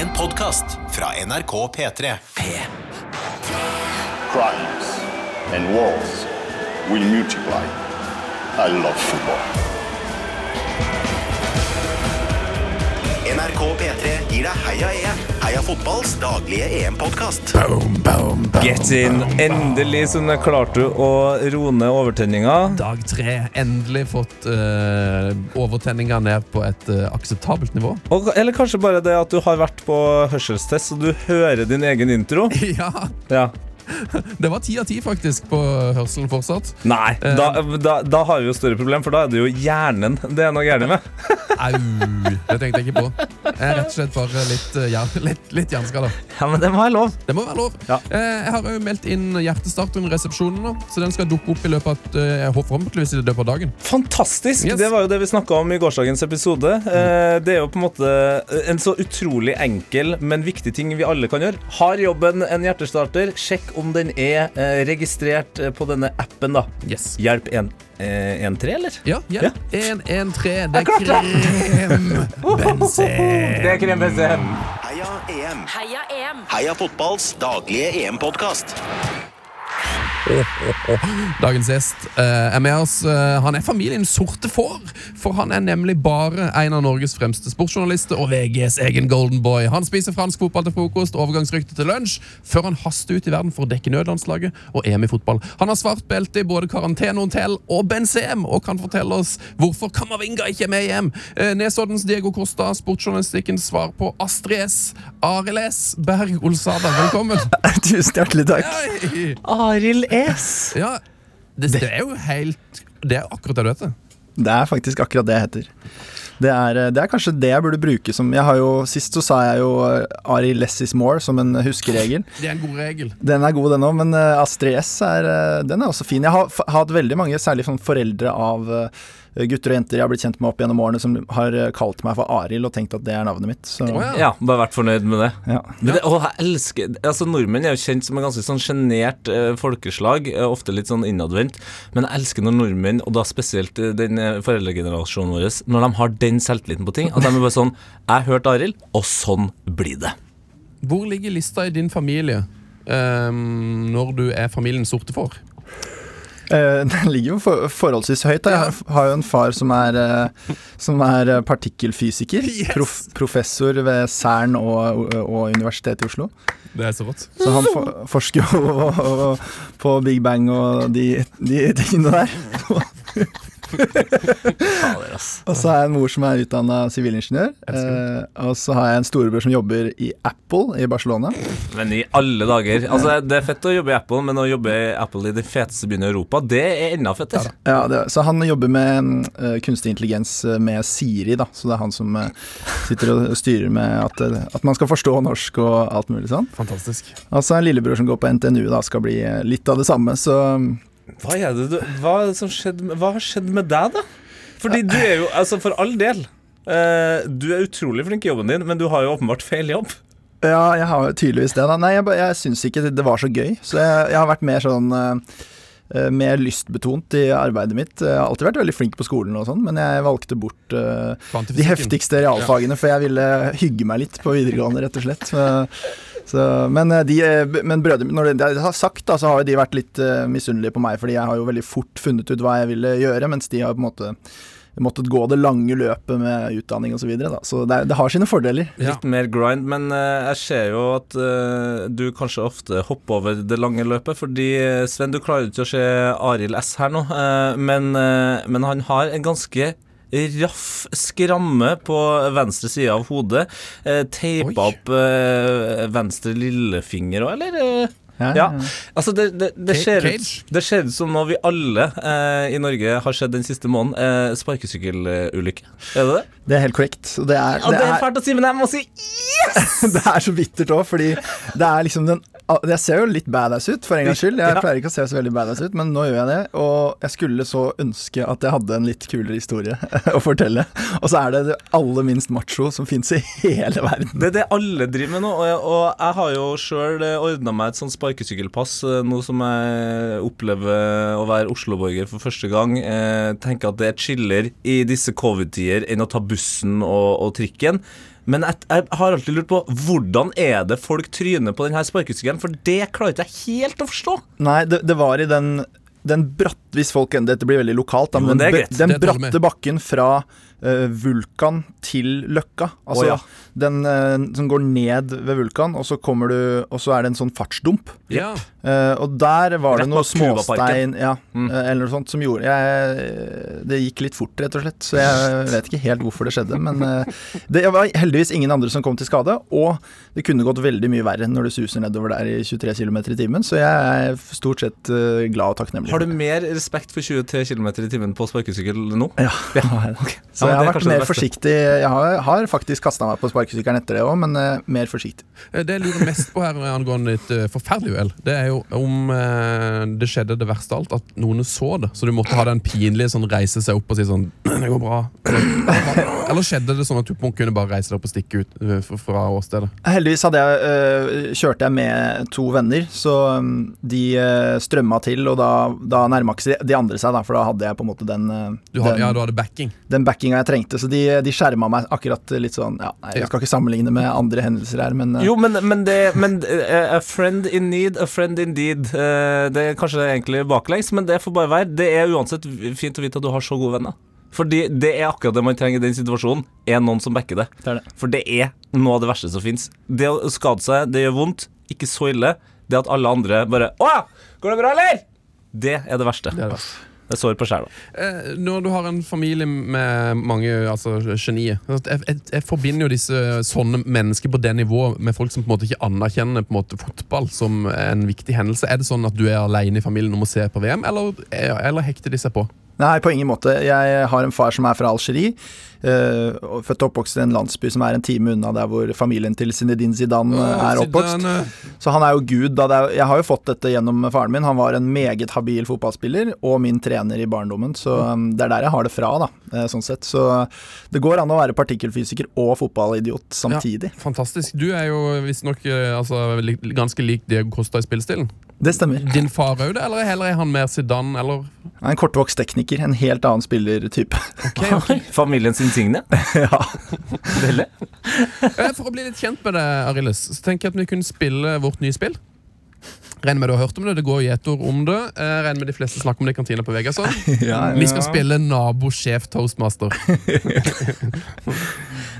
En podkast fra NRK P3. crimes and wars will multiply. I love football. NRK P3 gir deg Heia EM, Heia fotballs daglige EM-podkast. Get in. Endelig som jeg klarte å roe ned overtenninga. Dag tre. Endelig fått uh, overtenninga ned på et uh, akseptabelt nivå. Og, eller kanskje bare det at du har vært på hørselstest, så du hører din egen intro. ja, Ja. Det var ti av ti faktisk på hørselen fortsatt. Nei, da, da, da har vi jo større problem, for da er det jo hjernen det er noe gærent med. Au, det tenkte jeg ikke på. Jeg er rett og slett bare litt, uh, ja, litt, litt hjerneskada. Ja, men det må være lov. Det må være lov. Ja. Eh, jeg har òg meldt inn hjertestarteren i resepsjonen nå, så den skal dukke opp i løpet av jeg håper forhåpentligvis i løpet av dagen. Fantastisk! Yes. Det var jo det vi snakka om i gårsdagens episode. Eh, det er jo på en måte en så utrolig enkel, men viktig ting vi alle kan gjøre. Har jobben en hjertestarter, sjekk om den er eh, registrert eh, på denne appen, da. Yes. Hjelp 1, eh, 13, eller? Ja, ja. 1-1-3. Det er klart det. er krem BCM. Heia EM, Heia EM! Heia fotballs daglige EM-podkast. Dagens gjest eh, er med oss. Eh, han er familien Sorte får, for han er nemlig bare en av Norges fremste sportsjournalister og VGs egen golden boy. Han spiser fransk fotball til frokost, overgangsrykte til lunsj, før han haster ut i verden for å dekke nødlandslaget og EM i fotball. Han har svart belte i både karantenehotell og Benzem, og kan fortelle oss hvorfor Kamavinga ikke er med i EM. Eh, Nesoddens Diego Costa, sportsjournalistikkens svar på Astrid S. Arild S. Berg Olsada, velkommen. Tusen hjertelig takk. Arild Arild S. Ja, det, det er jo helt Det er akkurat det du heter. Det er faktisk akkurat det jeg heter. Det er, eh, det er kanskje det jeg burde bruke som jeg har jo, Sist så sa jeg jo eh, Ari less is more som en huskeregel. Det er en god regel. Den er god, den òg, men eh, Astrid S er, den er også fin. Jeg har hatt veldig mange, særlig sånn foreldre av gutter og jenter jeg har blitt kjent med opp gjennom årene, som har eh, kalt meg for Arild og tenkt at det er navnet mitt. Så Ja, bare vært fornøyd med det. ja. Men det, og jeg elsker Altså Nordmenn er jo kjent som et ganske sånn sjenert eh, folkeslag, eh, ofte litt sånn innadvendt. Men jeg elsker når nordmenn, og da spesielt eh, den eh, foreldregenerasjonen vår, når de har den selvtilliten på ting. At de er bare sånn Jeg hørte Arild, og sånn blir det. Hvor ligger lista i din familie um, når du er familien sorte får? Eh, Den ligger jo for, forholdsvis høyt. Da. Jeg har- jo en far som er, eh, som er eh, partikkelfysiker. Yes! Prof, professor ved Cern og, og Universitetet i Oslo. Det er så rått. Så han for, forsker jo på Big Bang og de, de tingene der. Fader, ass. Og så har jeg en mor som er utdanna sivilingeniør. Eh, og så har jeg en storebror som jobber i Apple i Barcelona. Men i alle dager Altså Det er fett å jobbe i Apple, men å jobbe i Apple i den feteste byene i Europa, det er enda fettere. Ja, det, så han jobber med uh, kunstig intelligens eh, med Siri, da. Så det er han som uh, sitter og styrer med at, uh, at man skal forstå norsk og alt mulig sånn. Fantastisk. Og så er en lillebror som går på NTNU, da, skal bli litt av det samme. Så Hva er det du Hva, er det som skjedde, med- hva har skjedd med deg, da? Fordi du er jo Altså, for all del. eh, du er utrolig flink i jobben din, men du har jo åpenbart feil jobb. ja, jeg har jo tydeligvis det, da. Nei, jeg, ba- jeg syns ikke det, det var så gøy. Så jeg, jeg har vært mer sånn eh, eh, mer lystbetont i arbeidet mitt. Jeg har alltid vært veldig flink på skolen, og sånn, men jeg valgte bort eh, de heftigste realfagene, for jeg ville hygge meg litt på videregående, rett og slett. Så, så, men eh, de, eh, men brødre Når det det har sagt, da, så har de vært litt uh, misunnelige på meg, fordi jeg har jo veldig fort funnet ut hva jeg ville gjøre, mens de har på en måte måttet gå det lange løpet med utdanning osv. Så, videre, da. så det, det har sine fordeler. Ja. Litt mer grind, men uh, jeg ser jo at uh, du kanskje ofte hopper over det lange løpet. Fordi Sven, du klarer ikke å se Arild S her nå, men, men han har en ganske raff skramme på venstre side av hodet. Eh, Teipa opp eh, venstre lillefinger òg, eller? Ja, Ja. Altså, det, det, det, ser ut, det ser ut som noe vi alle eh, i Norge har sett den siste måneden. Eh, Sparkesykkelulykke. Er det det? Det er helt korrekt. Det er, Ja, det er fælt å si, men jeg må si det er så bittert òg, fordi det er liksom den Jeg ser jo litt badass ut, for en gangs skyld. Jeg Ja. pleier ikke å se så veldig badass ut, men nå gjør jeg det. Og jeg skulle så ønske at jeg hadde en litt kulere historie å fortelle. Og så er det det aller minst macho som fins i hele verden. Det er det alle driver med nå, og jeg, og jeg har jo sjøl ordna meg et sånt sparkesykkelpass, eh, nå som jeg opplever å være Oslo-borger for første gang. Jeg tenker at det er chiller i disse covid-tider enn å ta bussen og, og trikken. Men jeg, jeg har alltid lurt på hvordan er det folk tryner på denne sparkesykkelen, for det klarer ikke jeg helt å forstå. Nei, det, det var i den, den bratt Hvis folk Dette blir veldig lokalt, da, Jo, men men det er den, bratte bakken fra Vulkan til Løkka. Altså oh, ja. den eh, som går ned ved Vulkan, og så du Og så er det en sånn fartsdump. Ja. Eh, og der var det noe småstein ja, Mm. eh, eller noe sånt som gjorde jeg, Det gikk litt fort, rett og slett. Så jeg vet ikke helt hvorfor det skjedde. Men eh, det var heldigvis ingen andre som kom til skade. Og det kunne gått veldig mye verre når du suser nedover der i 23 km i timen. Så jeg er stort sett eh, glad og takknemlig. Har du mer respekt for 23 km i timen på sparkesykkel nå? Ja, Ja, Okay. Så jeg har vært mer forsiktig. Jeg har, har faktisk kasta meg på sparkesykkelen etter det òg, men uh, mer forsiktig. Eh, Det jeg lurer mest på her angående et uh, forferdelig uhell, det er jo om uh, det skjedde det verste av alt, at noen så det. Så du måtte ha den pinlige sånn reise seg opp og si sånn Det går bra. Eller, skjedde det sånn at du kunne bare reise deg opp og stikke ut eh, fra- åstedet? Heldigvis hadde jeg, kjørte jeg med to venner, så um, de strømma til, og da, da nærma ikke de andre seg, da, for da hadde jeg på en måte den, Du hadde, den, ja, du hadde backing. den backinga jeg trengte. Så de, de skjerma meg akkurat litt sånn ja, nei, Jeg skal ikke sammenligne med andre hendelser her, men uh. Jo, men, men, det, men uh, A friend in need, a friend indeed. Uh, det er kanskje egentlig baklengs, men det får bare være. Det er uansett fint å vite at du har så gode venner. Fordi det er akkurat det man trenger i den situasjonen, er noen som backer det. det det. For det er noe av det verste som fins. Det å skade seg, det gjør vondt. Ikke så ille. Det at alle andre bare Å! Går det bra, eller? Det er det verste. Det er det verste. Det sår på sjela. Eh, når du har en familie med mange altså, genier altså, jeg, jeg, jeg forbinder jo disse sånne mennesker på det nivået med folk som på en måte ikke anerkjenner på en måte, fotball som en viktig hendelse. Er det sånn at du er alene i familien om å se på VM, eller, eller hekter de seg på? Nei, på ingen måte. Jeg har en far som er fra Algerie. Uh, født og oppvokst i en landsby som er en time unna der hvor familien til Zinedine Zidane øh, er oppvokst. Så han er jo gud. Da er, jeg har jo fått dette gjennom faren min. Han var en meget habil fotballspiller og min trener i barndommen, så um, det er der jeg har det fra, da. eh, Sånn sett. Så det går an å være partikkelfysiker og fotballidiot samtidig. Ja, Fantastisk. Du er jo visstnok altså, ganske lik Diego Costa i spillestilen. Det stemmer. Din far òg det, eller heller er han mer Zidane, eller er en kortvokst tekniker. En helt annen spillertype. Familien sin signe? ja. Veldig. Eh, For å bli litt kjent med deg, Arildes, så tenker jeg at vi kunne spille vårt nye spill. Regner med du har hørt om det, det går gjetord om det. Eh, Regner med de fleste snakker om det i kantina på Vegasson. Ja, Vi skal spille nabo-sjef toastmaster.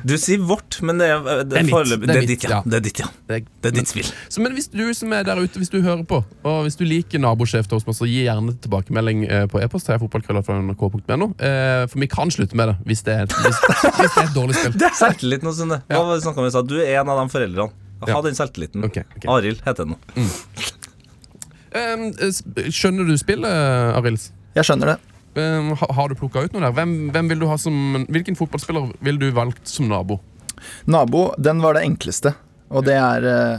Du sier vårt, men det er, det Det er er Det er Det er ditt, ja. ja. Det er ditt, ja. Det, er ditt spill. Så, men hvis du som er der ute, hvis du hører på, og hvis du liker nabosjef toastmaster, gi gjerne tilbakemelding eh, på e-post fotballkrøller.nrk.no. Eh, For vi kan slutte med det hvis det er, hvis, hvis det er et dårlig spill. Sunne. Ja. det vi snakket om i stad? Du er en av de foreldrene. Ha Ja. den selvtilliten. Okay, okay. Arild heter den nå. Mm. Skjønner du spillet, Arils? Jeg skjønner det. Eh, ha- Har du plukka ut noe der? Hvem, hvem vil som, hvilken fotballspiller vil du valgt som nabo? Nabo, den var det enkleste. Og det er eh,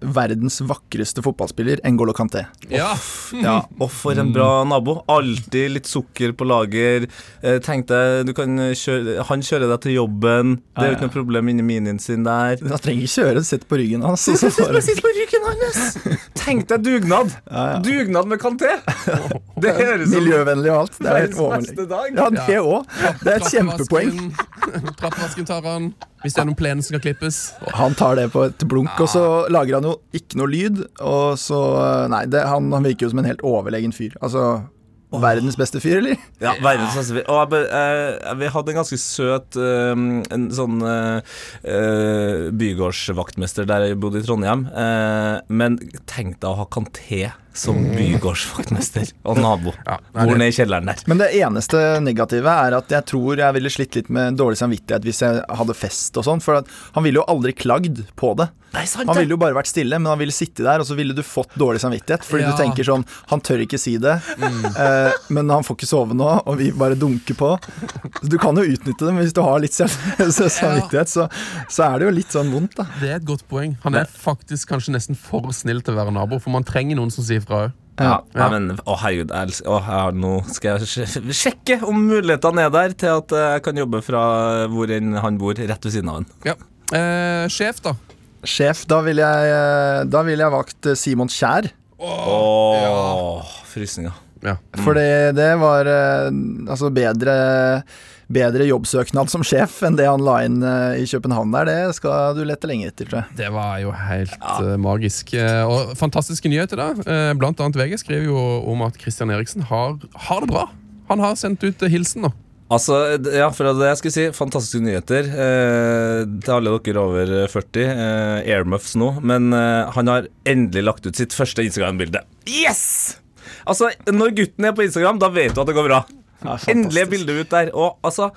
verdens vakreste fotballspiller, N'Golo Kanté. Ja, Ja, og for en bra nabo. Alltid litt sukker på lager. Eh, Tenk deg, du kan kjøre, Han kjører deg til jobben. Det er jo ikke noe problem inni minien sin der. Han trenger ikke kjøre, sitt på ryggen hans. Altså, så Sitt på ryggen hans! Tenk deg dugnad! Ja, ja. Dugnad med kanté! Det høres ut Miljøvennlig og alt. Det er helt overlegent. Ja, det òg. Det er et kjempepoeng. Trappevasken tar han. Hvis det er noen plener som skal klippes. Han tar det på et blunk, og så lager han jo ikke noe lyd. Og så Nei, det, han, han virker jo som en helt overlegen fyr. Altså verdens beste fyr, eller? Ja, verdens beste fyr. Og jeg, be- eh, vi hadde en ganske søt eh, En sånn eh, eh, bygårdsvaktmester der jeg bodde i Trondheim. Eh, men tenk deg å ha Kanté som bygårdsvaktmester og nabo. Ja, Bor ned i kjelleren der. Men det eneste negative er at jeg tror jeg ville slitt litt med dårlig samvittighet hvis jeg hadde fest og sånn, for at han ville jo aldri klagd på det. Nei, sant Han ville jo bare vært stille, men han ville sitte der, og så ville du fått dårlig samvittighet. Fordi Ja. du tenker sånn Han tør ikke si det, eh, men han får ikke sove nå, og vi bare dunker på. Du kan jo utnytte det, men hvis du har litt samvittighet, så, så er det jo litt sånn vondt, da. Det er et godt poeng. Han er faktisk kanskje nesten for snill til å være nabo, for man trenger noen som sier fra òg. Ja, Ja. Men å herregud, jeg å, jeg Nå skal jeg sjekke om mulighetene er der til at jeg kan jobbe fra hvor enn han bor, rett ved siden av han. Ja. Eh, sjef, da. Sjef, da vil jeg, eh, da vil jeg valgt eh, Simon Kjær. Åh, frysninger. Ja. Mm. det, det var eh, altså bedre, bedre jobbsøknad som sjef enn det han la inn eh, i København der. Det skal du lette lenge etter, tror jeg. Det var jo helt ja. magisk. Eh, og fantastiske nyheter, da. Eh, blant annet VG skriver jo om at Christian Eriksen har, har det bra. Han har sendt ut eh, hilsen nå. Altså, ja, for det jeg skulle si, fantastiske nyheter eh, til alle dere over 40. Eh, Airmuffs nå. Men eh, han har endelig lagt ut sitt første Instagram-bilde. Yes! Altså, når gutten er på Instagram, da vet du at det går bra. Ja. Endelig er bildet ut der. Og altså,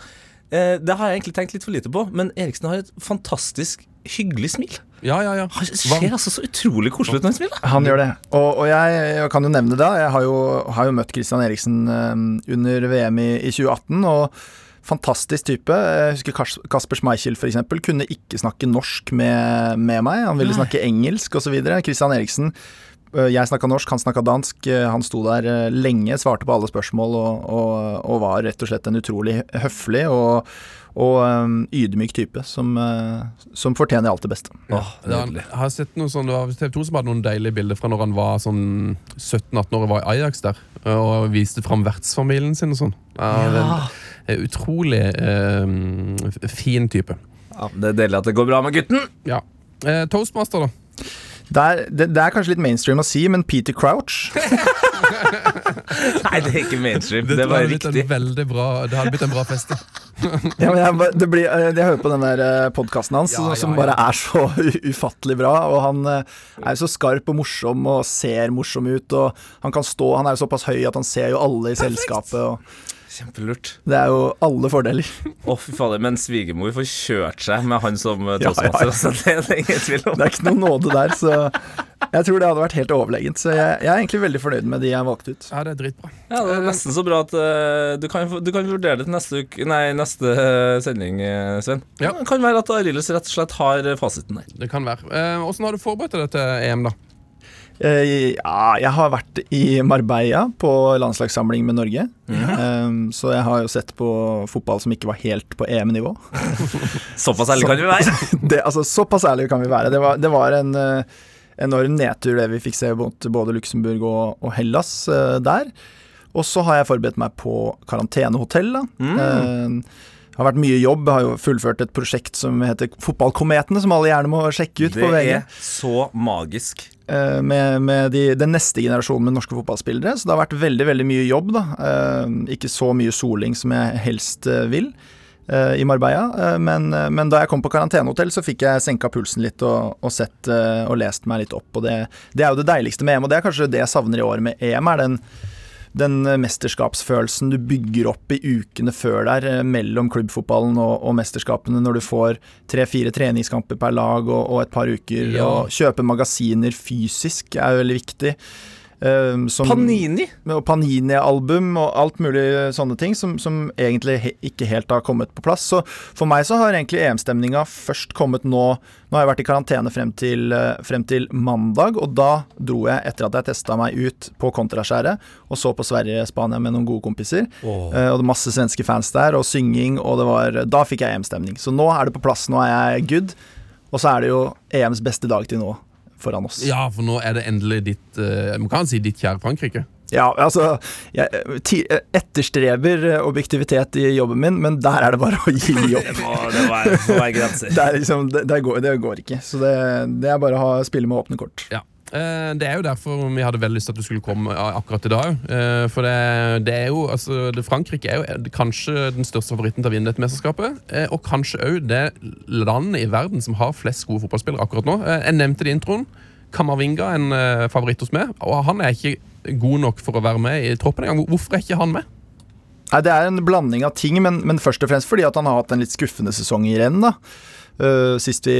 eh, det har jeg egentlig tenkt litt for lite på, men Eriksen har et fantastisk hyggelig smil. Ja, ja, ja. Han ser altså så utrolig koselig ut når han smiler. Han gjør det. Og, og jeg, jeg kan jo nevne det. Jeg har jo, har jo møtt Christian Eriksen eh, under VM i, i 2018. og Fantastisk type. Jeg husker Kas- Kasper Schmeichel for eksempel, kunne ikke snakke norsk med, med meg. Han ville snakke engelsk osv. Christian Eriksen Jeg snakka norsk, han snakka dansk. Øh, Han sto der øh, lenge, svarte på alle spørsmål og, og, og var rett og slett en utrolig høflig og, og ydmyk type som, som fortjener alt det beste. Åh, Det nydelig. jeg har sett noe sånn, det var TV 2 som hadde noen deilige bilder fra når han var sånn 17-18 år og var i Ajax der. Og viste fram vertsfamilien sin og sånn. Ja, er en Utrolig eh, fin type. Ja, det er deilig at det går bra med gutten. Ja. Eh, Toastmaster, da. Det er, det, det er kanskje litt mainstream å si, men Peter Crouch Nei, det er ikke mainstream. Det det var riktig. bra, det hadde blitt en bra fest. Ja, men jeg, det blir, eh, jeg hører på den der podkasten hans, Ja, ja, som bare er så ufattelig bra. Og han eh, er jo så skarp og morsom og ser morsom ut. Og han kan stå Han er jo såpass høy at han ser jo alle i selskapet. Og Kjempelurt. det er jo alle fordeler. Å, fy fader, men svigermor får kjørt seg med han som toastmaster. Ja, ja, ja. altså, Det er det ingen tvil om. Det er ikke noe nåde der, så jeg tror det hadde vært helt overlegent. Så jeg, jeg er egentlig veldig fornøyd med de jeg valgte ut. Ja, det er dritbra. Ja, det er nesten så bra at uh, du, kan, du kan vurdere det til neste, uke, nei, neste eh, sending, eh, Sven. Ja. Det kan være at Arildes rett og slett har eh, fasiten der. Det kan være. Eh, Åssen har du forberedt deg til EM, da? Eh, ja, jeg har vært i Marbella på landslagssamling med Norge. Eh, så jeg har jo sett på fotball som ikke var helt på EM-nivå. Såpass ærlig kan vi være. det, altså, såpass ærlig kan vi være. Det var, det var en uh, enorm nedtur det vi fikk se mot både Luxembourg og, og Hellas uh, der. Og så har jeg forberedt meg på karantenehotell. Da. Eh, det har vært mye jobb. Jeg har jo fullført et prosjekt som heter Fotballkometene, som alle gjerne må sjekke ut Det på VG. er så magisk. Eh, med, med de, den neste generasjonen med norske fotballspillere. Så det har vært veldig veldig mye jobb. da. Eh, ikke så mye soling som jeg helst eh, vil i Marbella. Men, men da jeg kom på karantenehotell, så fikk jeg senka pulsen litt og, og sett og lest meg litt opp. Og det, det er jo det deiligste med EM, og det er kanskje det jeg savner i år med EM. er den den eh, mesterskapsfølelsen du bygger opp i ukene før der, eh, mellom klubbfotballen og, og mesterskapene, når du får tre-fire treningskamper per lag og, og et par uker. Ja. Og kjøpe magasiner fysisk er veldig viktig. Eh, som- Panini! Panini-album og alt mulig sånne ting som, som egentlig he ikke helt har kommet på plass. Så for meg så har egentlig EM-stemninga først kommet nå Nå har jeg vært i karantene frem til, eh, frem til mandag, og da dro jeg etter at jeg testa meg ut på Kontraskjæret og så på Sverige-Spania med noen gode kompiser. Oh. og det var masse svenske fans der, og synging, og det var Da fikk jeg EM-stemning. Så nå er det på plass, nå er jeg good. Og så er det jo EMs beste dag til nå foran oss. Ja, for nå er det endelig ditt eh, Man kan si ditt kjære Frankrike. Ja, altså Jeg etterstreber objektivitet i jobben min, men der er det bare å gi opp. Det må, det må være, må være. Det, er liksom, det, det, går, det går ikke. Så det, det er bare å ha, spille med åpne kort. Ja. Eh, Det er jo derfor vi hadde veldig lyst til at du skulle komme akkurat i dag. Eh, For det, det er jo, altså det, Frankrike er jo kanskje den største favoritten til å vinne dette mesterskapet. eh, Og kanskje òg det landet i verden som har flest gode fotballspillere akkurat nå. Jeg nevnte det i introen. Kamavinga er en favoritt hos meg, og han er ikke god nok for å være med i troppen engang. Hvorfor er ikke han med? Nei, Det er en blanding av ting, men, men først og fremst fordi at han har hatt en litt skuffende sesong i renn. da. Uh, sist vi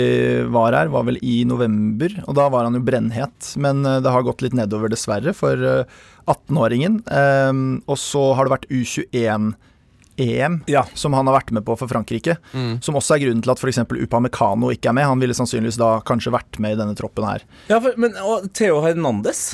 var her, var vel i november, og da var han jo brennhet. Men uh, det har gått litt nedover, dessverre, for uh, 18-åringen. Um, og så har det vært U21-EM, Ja. som han har vært med på for Frankrike. Som også er grunnen til at f.eks. Upamecano ikke er med. Han ville sannsynligvis da kanskje vært med i denne troppen her. Ja, for, men og Theo Hernandez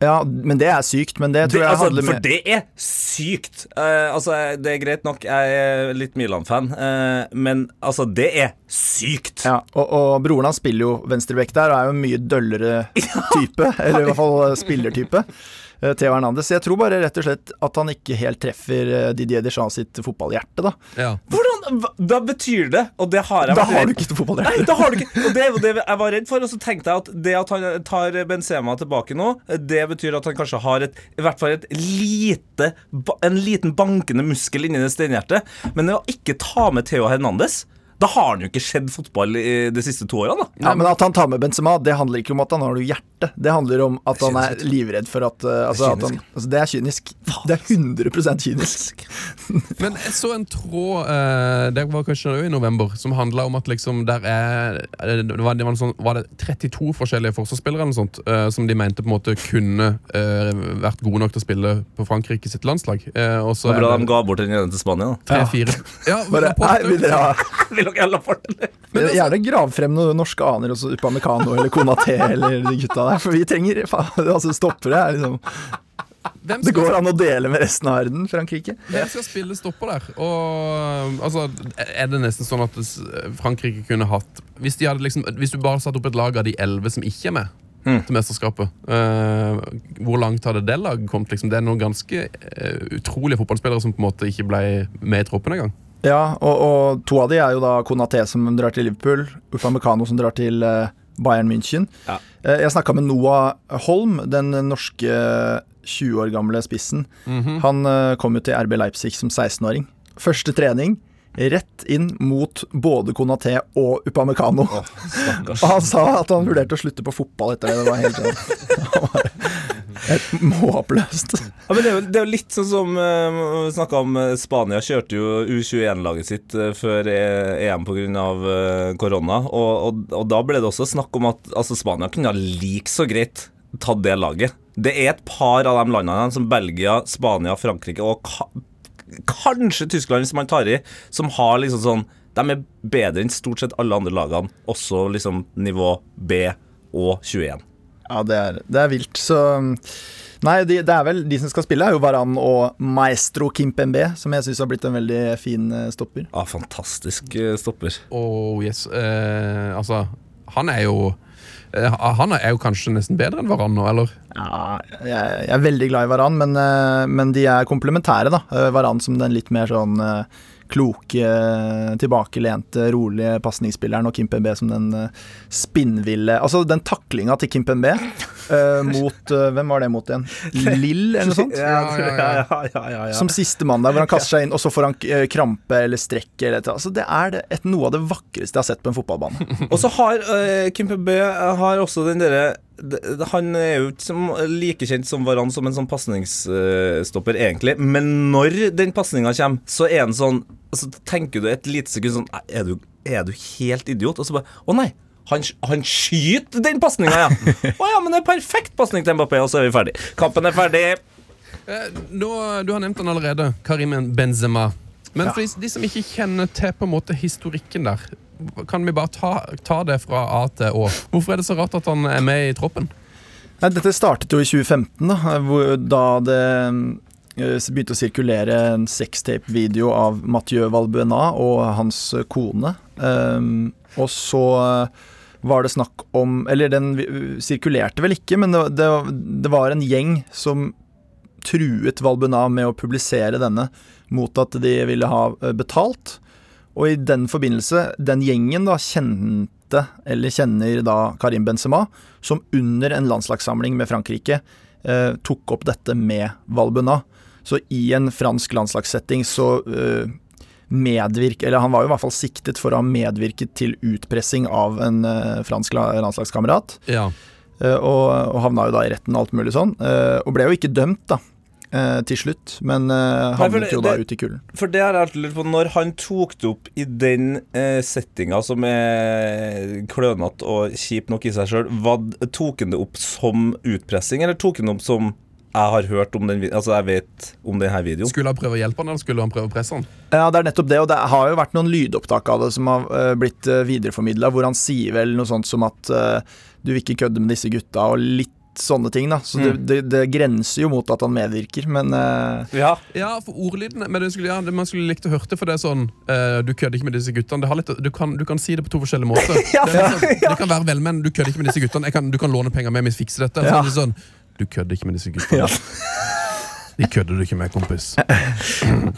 Ja, men det er sykt. Men det tror det, jeg altså, handler For det er sykt! Uh, altså, Det er greit nok, jeg er litt Milan-fan, uh, men altså, det er sykt. Ja, og, og broren hans spiller jo venstreback der, og er jo en mye døllere type. eller i hvert fall spillertype. Eh, Theo Hernandez. Jeg tror bare rett og slett at han ikke helt treffer eh, Didier Deschamps sitt fotballhjerte, da. Ja. Hvordan, hva- Da betyr det, og det har jeg Da har du ikke fotballhjerte Nei, da har du ikke Og det er det jeg var redd for. Og så tenkte jeg at det at han tar Benzema tilbake nå, det betyr at han kanskje har et I hvert fall et lite En liten bankende muskel inni det steinhjertet. Men det å ikke ta med Theo Hernandez da har han jo ikke skjedd fotball i de siste to årene, da. Ja, men at han tar med Benzema, det handler ikke om at han har noe hjerte. Det handler om at han er livredd for at, eh, altså, at han, altså, Det er kynisk. Det er 100% kynisk. Men jeg så en tråd eh, Det var kanskje i november Som handlet om at liksom der er eh, Det var, det var, sånn, var det 32 forskjellige forsvarsspillere eller noe sånt, Som de mente på en måte kunne Vært gode nok til å spille på Frankrike sitt landslag Uh, Og så Det var bra er de ga bort den ene til Spania. da tre-fire Ja, Bare, nei, vil dere ha jævla dere Men. Gjerne grav frem noen norske aner, også Upamecano eller Konaté eller de gutta der. For vi trenger faen, altså stoppere. Er liksom, det går an å dele med resten av verden, Frankrike. hvem skal spille stopper der? Og altså, Er det nesten sånn at Frankrike kunne hatt Hvis, de hadde liksom, hvis du bare satte opp et lag av de elleve som ikke er med til mesterskapet, uh, hvor langt hadde det laget kommet? Liksom? Det er noen ganske uh, utrolige fotballspillere som på en måte ikke ble med i troppen engang. Ja, og, og to av de er jo da Konaté som drar til Liverpool, Upamecano som drar til eh, Bayern München. Ja. Eh, jeg snakka med Noah Holm, den norske 20 år gamle spissen. Han eh, kom jo til RB Leipzig som 16-åring. Første trening, rett inn mot både Konaté og Upamecano. og han sa at han vurderte å slutte på fotball etter det. Det var helt sånn helt måpløst. Ja, men det er, jo, det er jo litt sånn som uh, snakka om eh, Spania kjørte jo U21-laget sitt eh, før eh, EM pga. Uh, korona. Og, og, og da ble det også snakk om at altså, Spania kunne ha like så greit tatt det laget. Det er et par av de landene som Belgia, Spania, Frankrike og kanskje Tyskland, hvis man tar i, som har liksom sånn De er bedre enn stort sett alle andre lagene, også liksom nivå B og 21. Ja, det er, det er vilt. Så Nei, de, det er vel de som skal spille, er jo Varan og Maestro Kimpembe, som jeg syns har blitt en veldig fin eh, stopper. Ja, fantastisk eh, stopper. Oh, yes. Eh, altså, han er jo Han er jo kanskje nesten bedre enn Varan nå, eller? Ja, jeg, er veldig glad i Varan, men, eh, men de er komplementære, da. Eh, Varan som den litt mer sånn eh, kloke, tilbakelente, rolige pasningsspilleren, og Kimpembe som den eh, spinnville Altså, den taklinga til Kimpembe eh, mot uh, Hvem var det mot igjen? Lill, eller noe sånt? Ja, ja, ja. ja, ja, ja, ja. Som siste mann der, hvor han kaster seg inn, og så får han eh, krampe eller strekk. Eller et, altså, det er det, et, noe av det vakreste jeg har sett på en fotballbane. Og så har uh, Kim Pembe har også den derre Han er jo ikke like kjent som Varan som en sånn pasningsstopper, egentlig. Men når den pasninga kommer, så er han sånn Så tenker du et lite sekund sånn Er du, er du helt idiot? Og så bare Å nei! Han, han skyter den pasninga, ja! Å ja, men det er perfekt pasning til Mbappé, og så er vi ferdig. Kampen er ferdig. Eh, nå, du har nevnt han allerede, Karim Benzema. Men for de, de som ikke kjenner til på en måte historikken der, kan vi bare ta, ta det fra A til Å? Hvorfor er det så rart at han er med i troppen? Nei, dette startet jo i 2015, da, hvor, da det begynte å sirkulere en sextape-video av Mathieu Valbuena og hans eh, kone. Um, og så eh, var det snakk om Eller den sirkulerte vel ikke, men det, det, det var en gjeng som truet Valbuena med å publisere denne mot at de ville ha eh, betalt. Og i den forbindelse, den gjengen da kjente, eller kjenner da Karim Benzema, som under en landslagssamling med Frankrike eh, tok opp dette med Valbuena. Så i en fransk landslagssetting så uh, medvirk, eller han var jo i hvert fall siktet for å ha medvirket til utpressing av en uh, fransk la- landslagskamerat. Ja. Uh, og, og havna jo da i retten og alt mulig sånn. Uh, og ble jo ikke dømt, da. til slutt, men havnet jo da det- ute i kulden. For det har jeg alltid lurt på. Når han tok det opp i den eh, settinga som er klønete og kjip nok i seg sjøl, tok han det opp som utpressing, eller tok han det opp som jeg har hørt om den Altså, jeg vet om denne videoen. Skulle han prøve å hjelpe han, eller skulle han prøve å presse han? Ja, det er nettopp det, og det har jo vært noen lydopptak av det som har uh, blitt uh, videreformidla, hvor han sier vel noe sånt som at uh, du vil ikke kødde med disse gutta, og litt sånne ting, da. Så det, det, det grenser jo mot at han medvirker, men uh... Ja. Ja, for ordlyden Men det skulle, ja, det- man skulle likt å høre det, for det er sånn uh, Du kødder ikke med disse guttene. Det har litt, du, kan, du kan si det på to forskjellige måter. det, er sånn, det kan være velmenn. du kødder ikke med disse guttene. Jeg kan, du kan låne penger med meg, vi fikser dette. Så Ja. er det sånn Du kødder ikke med disse guttene. De kødder du ikke med, kompis.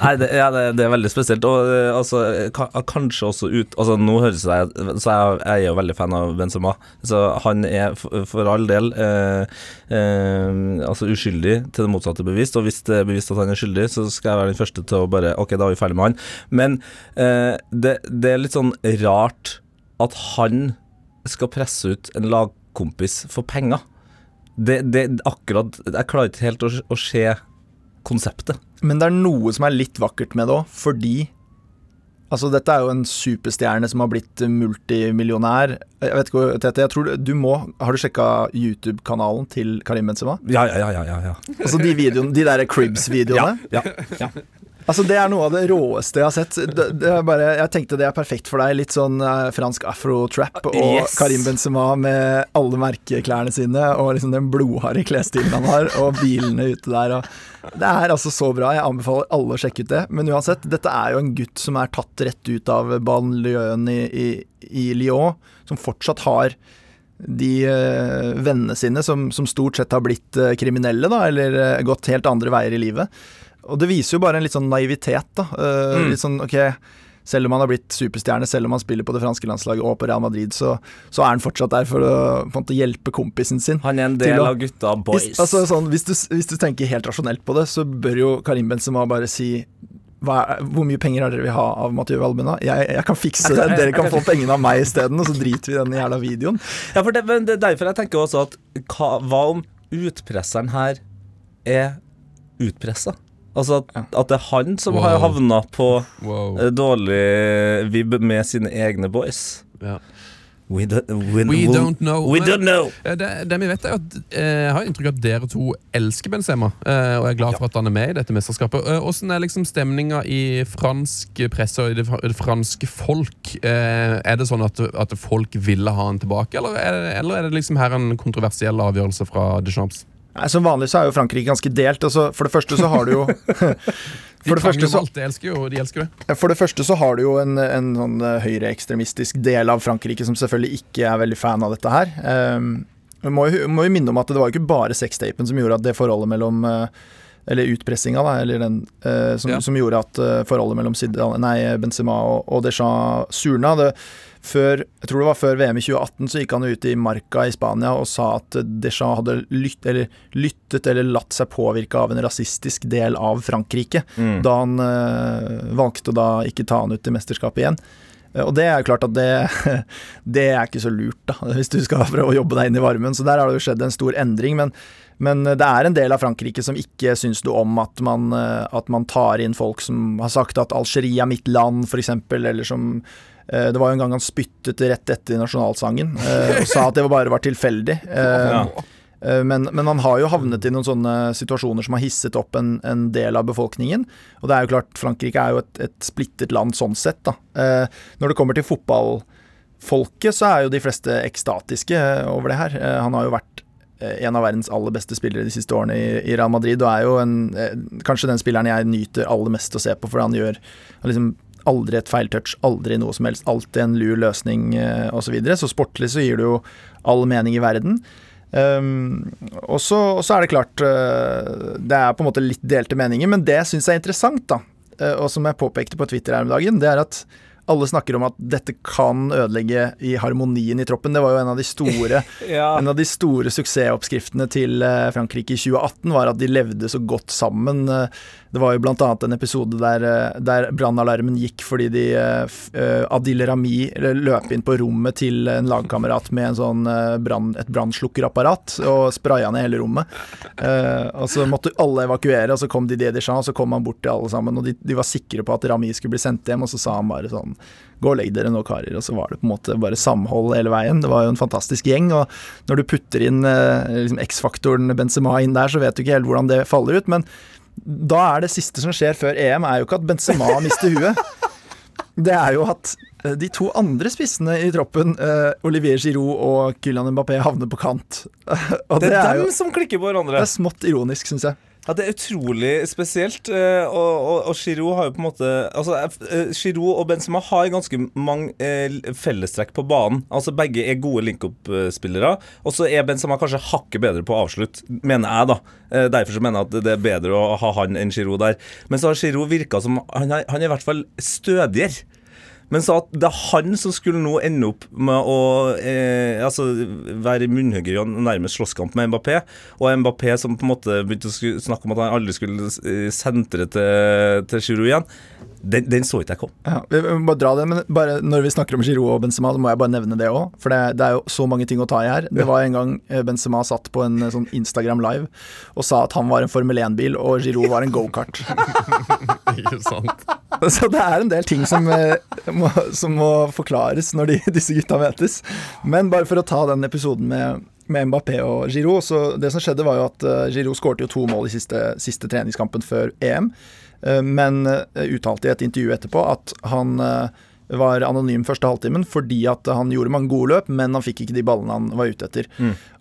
Nei, det, ja, det, det er veldig spesielt. Og eh, altså, ka, kanskje også ut Altså, nå høres det Så jeg, jeg er jo veldig fan av Benzema. Så han er for, for all del eh, eh, altså uskyldig til det motsatte bevist. Og hvis det er bevist at han er skyldig, så skal jeg være den første til å bare Ok, da er vi ferdig med han. Men eh, det, det er litt sånn rart at han skal presse ut en lagkompis for penger. Det, det akkurat Jeg klarer ikke helt å, å se konseptet. Men det er noe som er litt vakkert med det òg, fordi Altså, dette er jo en superstjerne som har blitt multimillionær. Jeg vet ikke, Tete, jeg tror du må Har du sjekka YouTube-kanalen til Karim Benzema? Ja, ja, ja, ja, ja, ja. Altså de videoene, de der Cribs-videoene? ja, ja. Altså Det er noe av det råeste jeg har sett. Det, det bare, jeg tenkte det er perfekt for deg. Litt sånn eh, fransk afro-trap og Yes. Karim Benzema med alle merkeklærne sine og liksom den blodharde klesstilen han har, og bilene ute der. Og det er altså så bra. Jeg anbefaler alle å sjekke ut det. Men uansett, dette er jo en gutt som er tatt rett ut av banlieuen i, i, i Lyon, som fortsatt har de eh, vennene sine som, som stort sett har blitt eh, kriminelle, da, eller eh, gått helt andre veier i livet. Og det viser jo bare en litt sånn naivitet, da. Uh, Mm. Litt sånn, ok selv om han har blitt superstjerne, selv om han spiller på det franske landslaget og på Real Madrid, så, så er han fortsatt der for å måte hjelpe kompisen sin. Han er en del å- av gutta boys. Hvis, altså, sånn, hvis, du, hvis du tenker helt rasjonelt på det, så bør jo Karim Benzema bare si hva hvor mye penger har dere vil ha av Mathieu Valbena? Jeg, jeg kan fikse det, dere kan få pengene av meg isteden, og så driter vi i den jævla videoen. Ja, for det, det er derfor jeg tenker også at hva, hva om utpresseren her er utpressa? Altså at, at det er han som har Wow. havna på Wow. eh, dårlig vib med sine egne boys. Ja. We, do, we, We don't know. We don't know. Det, det vi vet er at eh, Jeg har inntrykk av at dere to elsker Benzema, eh, og er glad for at han er med i dette mesterskapet. Hvordan er liksom stemninga i fransk presse og i det, det franske folk? Eh, er det sånn at, at folk ville ha han tilbake, eller er, det, eller er det liksom her en kontroversiell avgjørelse fra Deschamps? Nei, som vanlig så er jo Frankrike ganske delt. Altså, for det første så har du jo For det, første så, de elsker jo de elsker det. for det første så har du jo en, en sånn eh, høyreekstremistisk del av Frankrike som selvfølgelig ikke er veldig fan av dette her. Um, må, jo, må jo minne om at det var jo ikke bare sextapen som gjorde at det forholdet mellom eh, Eller utpressinga, da, eller den uh, som, Ja. som gjorde at forholdet mellom Zidane, nei, Benzema og, og Deschamps surna. Det, før, jeg tror det var før VM i 2018, så gikk han ut i Marca i Spania og sa at Deschamps hadde lytt, eller, lyttet eller latt seg påvirke av en rasistisk del av Frankrike, Mm. da han øh, valgte å da ikke ta han ut i mesterskapet igjen. Eh, Og det er jo klart at det, det er ikke så lurt, da, hvis du skal prøve å jobbe deg inn i varmen. Så der har det jo skjedd en stor endring. Men, men det er en del av Frankrike som ikke syns noe om at man, eh, at man tar inn folk som har sagt at Algerie er mitt land, f.eks., eller som eh, det var jo en gang han spyttet rett etter nasjonalsangen eh, og sa at det bare var tilfeldig. Eh. Eh, Men, men han har jo havnet i noen sånne situasjoner som har hisset opp en, en del av befolkningen. Og det er jo klart, Frankrike er jo et, et splittet land sånn sett, da. Eh, når det kommer til fotballfolket, så er jo de fleste ekstatiske eh, over det her. Eh, han har jo vært eh, en av verdens aller beste spillere de siste årene i, Real Madrid, og er jo en, eh, kanskje den spilleren jeg nyter aller mest å se på, fordi han gjør han liksom Aldri et feil touch, aldri noe som helst. Alltid en lur løsning eh, osv. Så, videre. så sportlig så gir det jo all mening i verden. Um, og, så, er det klart uh, Det er på en måte litt delte meninger, men det jeg syns er interessant, da, uh, og som jeg påpekte på Twitter her om dagen, det er at alle snakker om at dette kan ødelegge i harmonien i troppen. Det var jo en av de store Ja. en av de store suksessoppskriftene til eh, Frankrike i 2018 var at de levde så godt sammen. Det var jo blant annet en episode der, eh, der brannalarmen gikk fordi de eh, eh, Adil Rami løp inn på rommet til en lagkamerat med en sånn brann, et brannslukkerapparat og spraya ned hele rommet. Og så måtte alle evakuere, og så kom Didier Deschamps, og så kom han bort til alle sammen. Og de, de var sikre på at Rami skulle bli sendt hjem, og så sa han bare sånn Gå og legg dere nå, karer. Og så var det på en måte bare samhold hele veien. Det var jo en fantastisk gjeng. Og når du putter inn liksom X-faktoren Benzema inn der, så vet du ikke helt hvordan det faller ut. Men da er det siste som skjer før EM, er jo ikke at Benzema mister huet. det er jo at eh, de to andre spissene i troppen, eh, Olivier Giroud og Kylian Mbappé, havner på kant. og Det er, er dem som klikker på hverandre. det er smått ironisk, syns jeg. Ja, Det er utrolig spesielt. eh, Og, og, og Giroud har jo på en måte Altså, eh, Giroud og Benzema har ganske mange eh, fellestrekk på banen. Altså Begge er gode link-up-spillere. Og så er Benzema kanskje hakket bedre på å avslutte, mener jeg, da. Eh, Derfor så mener jeg at det er bedre å ha han enn Giroud der. Men så har Giroud virka som Han er, han er i hvert fall stødigere. Men så at det er han som skulle nå ende opp med å eh, altså, være munnhugger og nærmest slåsskamp med Mbappé, og Mbappé som på en måte begynte å snakke om at han aldri skulle eh, sentre til, til Giroud igjen, den, den så ikke jeg komme. Ja, vi må bare dra det, men bare når vi snakker om Giroud og Benzema, så må jeg bare nevne det òg. For det, det er jo så mange ting å ta i her. Det var en gang eh, Benzema satt på en eh, sånn Instagram live og sa at han var en Formel 1-bil og Giroud var en gokart. Ikke sant? så det er en del ting som, eh, må, som må forklares når de, disse gutta møtes. Men bare for å ta den episoden med med Mbappé og Giroud. Så det som skjedde, var jo at Giroud skårte jo to mål i siste, siste treningskampen før EM. Eh, men eh, uttalte i et intervju etterpå at han eh, var anonym første halvtimen fordi at han gjorde mange gode løp, men han fikk ikke de ballene han var ute etter.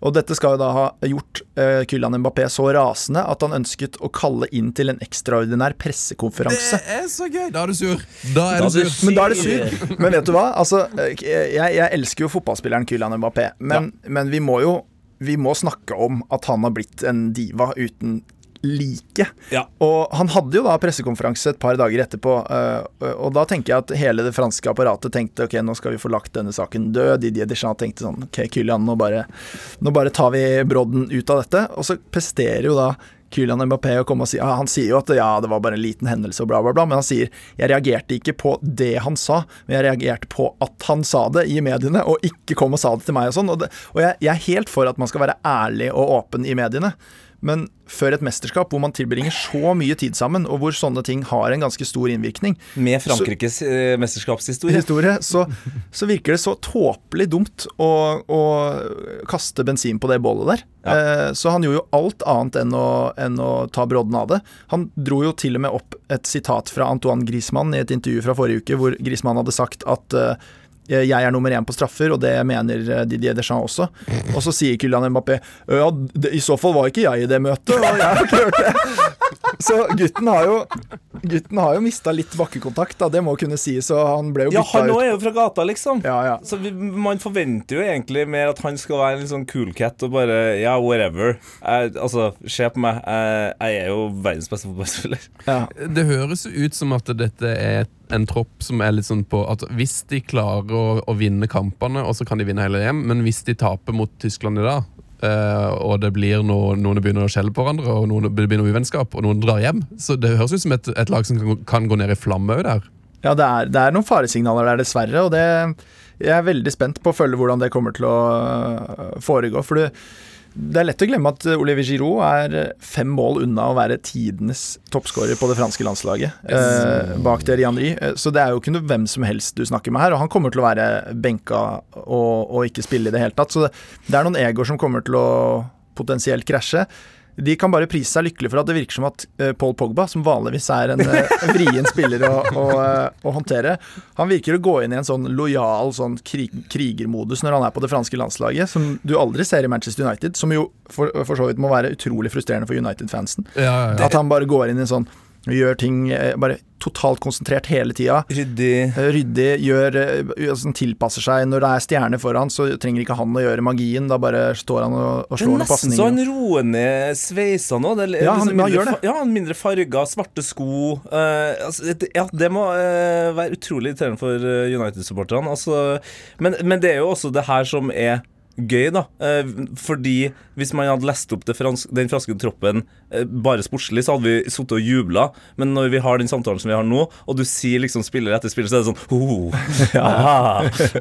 Og dette skal jo da ha gjort uh, Kylian Mbappé så rasende at han ønsket å kalle inn til en ekstraordinær pressekonferanse. Det er så gøy! Da er du sur. Da er Da du sur. Men da er du sur. Men vet du hva? Altså, jeg, jeg elsker jo fotballspilleren Kylian Mbappé, men, men vi må jo vi må snakke om at han har blitt en diva uten like. Ja. Og han hadde jo da pressekonferanse et par dager etterpå, øh, og da tenker jeg at hele det franske apparatet tenkte ok, nå skal vi få lagt denne saken død. Didier Deschamps tenkte sånn ok, Kylian, nå bare, nå bare tar vi brodden ut av dette. Og så presterer jo da Kylian Mbappé å komme og si ja, Han sier jo at ja, det var bare en liten hendelse og bla, bla, bla, men han sier jeg reagerte ikke på det han sa, men jeg reagerte på at han sa det i mediene, og ikke kom og sa det til meg og sånn. Og, det, og jeg, jeg er helt for at man skal være ærlig og åpen i mediene. Men før et mesterskap hvor man tilbringer så mye tid sammen, og hvor sånne ting har en ganske stor innvirkning, Med Frankrikes eh, mesterskapshistorie. historie, så, så virker det så tåpelig dumt å, å kaste bensin på det bålet der. Eh, så han gjorde jo alt annet enn å, enn å ta brodden av det. Han dro jo til og med opp et sitat fra Antoine Griezmann i et intervju fra forrige uke, hvor Griezmann hadde sagt at eh, jeg er nummer én på straffer, og det mener eh, Didier Deschamps også. Og så sier Kylian Mbappé ja, i så fall var ikke jeg i det møtet, og jeg har ikke hørt det. Så gutten har jo Gutten har jo mista litt bakkekontakt, da, det må kunne sies, og han ble jo Ja, han òg er jo fra gata, liksom. Ja, ja. Så vi, man forventer jo egentlig mer at han skal være en litt sånn cool cat og bare Ja, whatever. Jeg, altså, se på meg. Jeg, jeg er jo verdens beste fotballspiller. ja. Det høres jo ut som at dette er en tropp som er litt sånn på at hvis de klarer å, å vinne kampene, og så kan de vinne hele hjem, men hvis de taper mot Tyskland i dag, eh, og det blir noe, noen begynner å skjelle på hverandre, og noen, det blir noe uvennskap, og noen drar hjem, så det høres ut som et, et lag som kan, kan gå ned i flamme òg der. Ja, det er, det er noen faresignaler der, dessverre. Og det, jeg er veldig spent på å følge hvordan det kommer til å øh, foregå. For det, det er lett å glemme at Olivier Giroud er fem mål unna å være tidenes toppskårer på det franske landslaget. Eh, bak Thierry Henry. Eh, Så det er jo ikke noe hvem som helst du snakker med her. Og han kommer til å være benka og, og ikke spille i det hele tatt. Så det, det er noen egoer som kommer til å potensielt krasje. De kan bare prise seg lykkelig for at det virker som at eh, Paul Pogba, som vanligvis er en eh, vrien spiller å, å, eh, å håndtere, han virker å gå inn i en sånn lojal sånn krig, krigermodus når han er på det franske landslaget, som du aldri ser i Manchester United, som jo for, for så vidt må være utrolig frustrerende for United-fansen. Ja, ja, ja. At han bare går inn i en sånn Gjør ting eh, bare totalt konsentrert hele tida. Ryddig. Eh, Ryddig, gjør eh, altså, tilpasser seg. Når det er stjerne foran, så trenger ikke han å gjøre magien. Da bare står han og, og Det slår er noen nesten så han pasninger. roer ned sveisa nå. Er Ja, han- liksom mindre, gjør det. Ja, mindre farger, svarte sko. Uh, altså, det, ja, det må uh, være utrolig irriterende for United-supporterne. Altså, men, men det er jo også det her som er gøy, da. Eh, fordi hvis man hadde lest opp det frans den franske troppen eh, bare sportslig, så hadde vi sittet og jubla. Men når vi har den samtalen som vi har nå, og du sier liksom spiller etter spiller, så er det sånn oh, ja.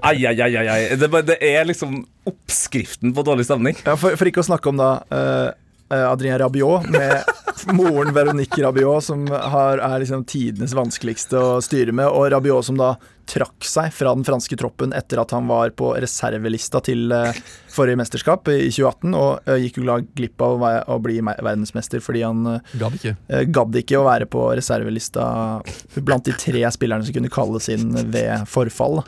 Ai, ai, ai, ai. Det, det er liksom oppskriften på dårlig stemning. Ja, for, for ikke å snakke om da eh, Adrien Rabiot med moren Veronique Rabiot, som har, er liksom tidenes vanskeligste å styre med, og Rabiot som da trakk seg fra den franske troppen etter at han var på reservelista til eh, forrige mesterskap i 2018, og eh, gikk jo glipp av å, bli verdensmester fordi han eh, Gadd ikke. gadd ikke å være på reservelista blant de tre spillerne som kunne kalles inn ved forfall.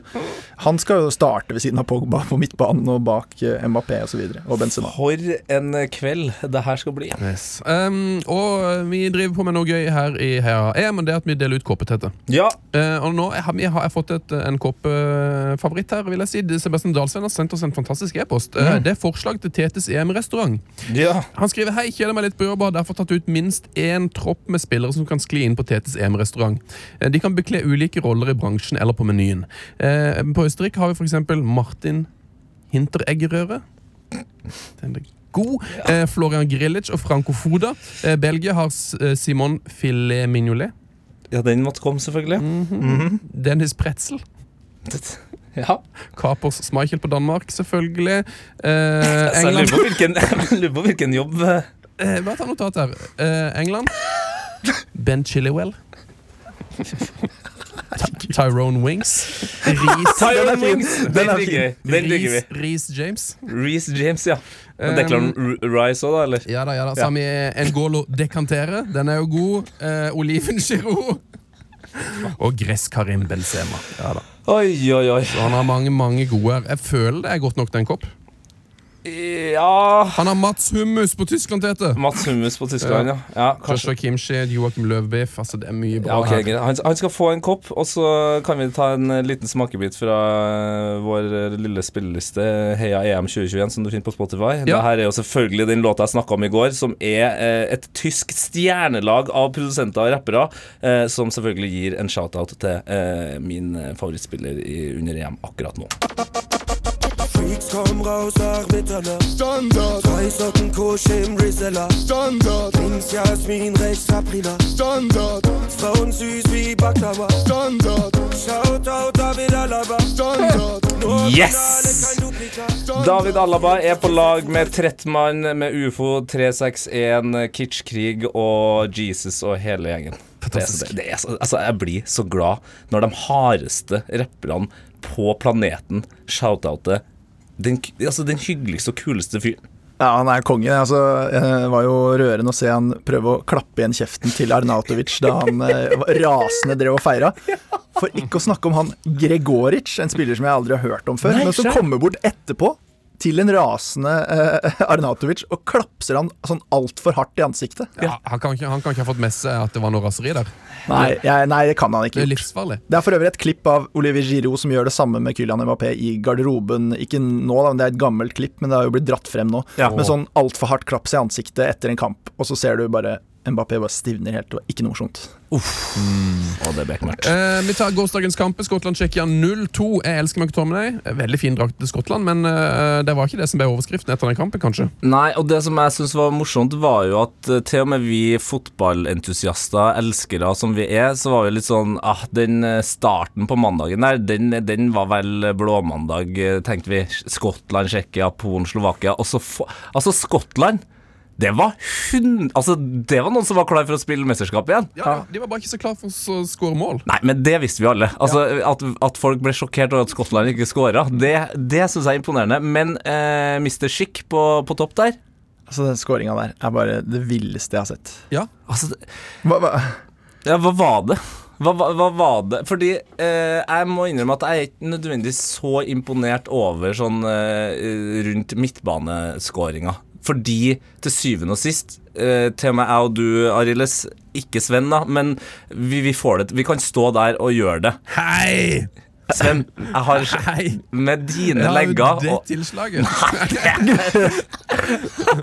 Han skal jo starte ved siden av Pogba på midtbanen og bak MAP Mbappé osv. Og, så videre, og Benzema. For en kveld det her skal bli. Yes. Um, og vi driver på med noe gøy her i Heia EM, og det er at vi deler ut kåpetette. Ja. Uh, og nå har vi har fått et, en kåpefavoritt her, vil jeg si. Sebastian Dahlsven har sendt oss en fantastisk e-post. Mm. det er forslag til Tetes EM-restaurant. ja. Han skriver hei, kjeder meg litt på jobb og har derfor tatt ut minst én tropp med spillere som kan skli inn på Tetes EM-restaurant. Eh, De kan bekle ulike roller i bransjen eller på menyen. Eh, På Østerrike har vi f.eks. Martin Hintereggerøre. Den er god. Eh, Florian Grilic og Franco Foda. Eh, Belgia har eh, Simon Filet Mignolet. Ja, den måtte komme, selvfølgelig. Mhm. Dennis Pretzel. Ja. Kapers Schmeichel på Danmark, selvfølgelig. Eh, England. jeg lurer på hvilken, jeg lurer på hvilken jobb eh, eh, Bare ta notat her. Eh, England. Ben Chilliwell. Ty- Tyrone Wings. Reece Tyrone. Wings! Den er fin. Den digger vi. Reece- James. Reece James, ja. Men Um, Declan R- Rice òg, da, eller? Ja da, ja da. Vi Ngolo Dekantere. Den er jo god. Uh, Oliven Giroud. Og Gress Karim Benzema. Ja da. Oi, oi, oi. Så han har mange mange gode her. Jeg føler det er godt nok den kopp. Ja Han har Mats Hummus på Tyskland, Tete. Mats Hummus på Tyskland, ja. ja ja Joshua Kimchi, Joakim Løvbiff. Altså, det er mye bra Ja, okay, her. han, han skal få en kopp, og så kan vi ta en eh, liten smakebit fra eh, vår eh, lille spilleliste Heia EM 2021, som du finner på Spotify. Ja. Dette er jo selvfølgelig den låta jeg snakka om i går, som er et tysk stjernelag av produsenter og rappere, som selvfølgelig gir en shout-out til min favorittspiller i, under EM akkurat nå. Freaks komm raus ach Mitternacht. Standard. Drei Socken Kusch im Rizella. Standard. Links Jasmin, rechts Sabrina. Standard. Frauen süß wie Baklava. Standard. Shoutout David Alaba. Standard. Yes! David Alaba er på lag med Trettmann, med UFO 361, Kitschkrig og Jesus og hele gjengen. Det er, det er, altså, jeg blir så glad når de hardeste rapperne på planeten shout-outer den, altså, den hyggeligste og kuleste fyren. Ja, han er konge. Altså, det var jo rørende å se han prøve å klappe igjen kjeften til Arnautovic da han eh, rasende drev og feira. For ikke å snakke om han Gregoric, en spiller som jeg aldri har hørt om før, Nei, men som kommer bort etterpå til en rasende eh, Arnautovic og klapser han sånn altfor hardt i ansiktet. Ja, han, kan ikke, han kan ikke ha fått med seg at det var noe raseri der. Nei, jeg, nei, det kan han Det ikke. er livsfarlig. Det er for øvrig et klipp av Olivier Giroud som gjør det samme med Kylian Mbappé i garderoben. Ikke nå, da, men det er et gammelt klipp, men det har jo blitt dratt frem nå. Ja. Med sånn altfor hardt klaps i ansiktet etter en kamp, og så ser du bare Mbappé bare stivner helt, Det var ikke noe morsomt. Og det ble ikke mørkt. Eh, vi tar gårsdagens kamp. Skottland-Tsjekkia 0-2. Jeg elsker McTominay. Veldig fin drakt til Skottland, men eh, det var ikke det som ble overskriften etter den kampen, kanskje. Nei, og det som jeg syns var morsomt, var jo at eh, til og med vi fotballentusiaster, elskere som vi er, så var vi litt sånn ah, Den eh, starten på mandagen der, den, den var vel blåmandag, eh, tenkte vi. Skottland, Tsjekkia, Polen, Slovakia. Altså, Altså, Skottland! Det var hun, Altså, det var noen som var klar for å spille mesterskap igjen. Ja, De var bare ikke så klar for å skåre mål. Nei, men det visste vi alle. Altså, at, at folk ble sjokkert over at Skottland ikke skåra, det, det syns jeg er imponerende. Men eh, Mr. Schick på, på topp der Altså, den skåringa der er bare det villeste jeg har sett. Ja, Altså, det- Hva, hva? Ja, hva var det? Hva, hva, hva var det? Fordi eh, jeg må innrømme at jeg er ikke nødvendigvis så imponert over sånn eh, rundt midtbaneskåringa. Fordi til syvende og sist, eh, til og med jeg og du, Arildes, ikke Sven, da, men vi, vi får det Vi kan stå der og gjøre det. Hei! Sven, jeg har Hei! med dine Ja, legger det og tilslaget.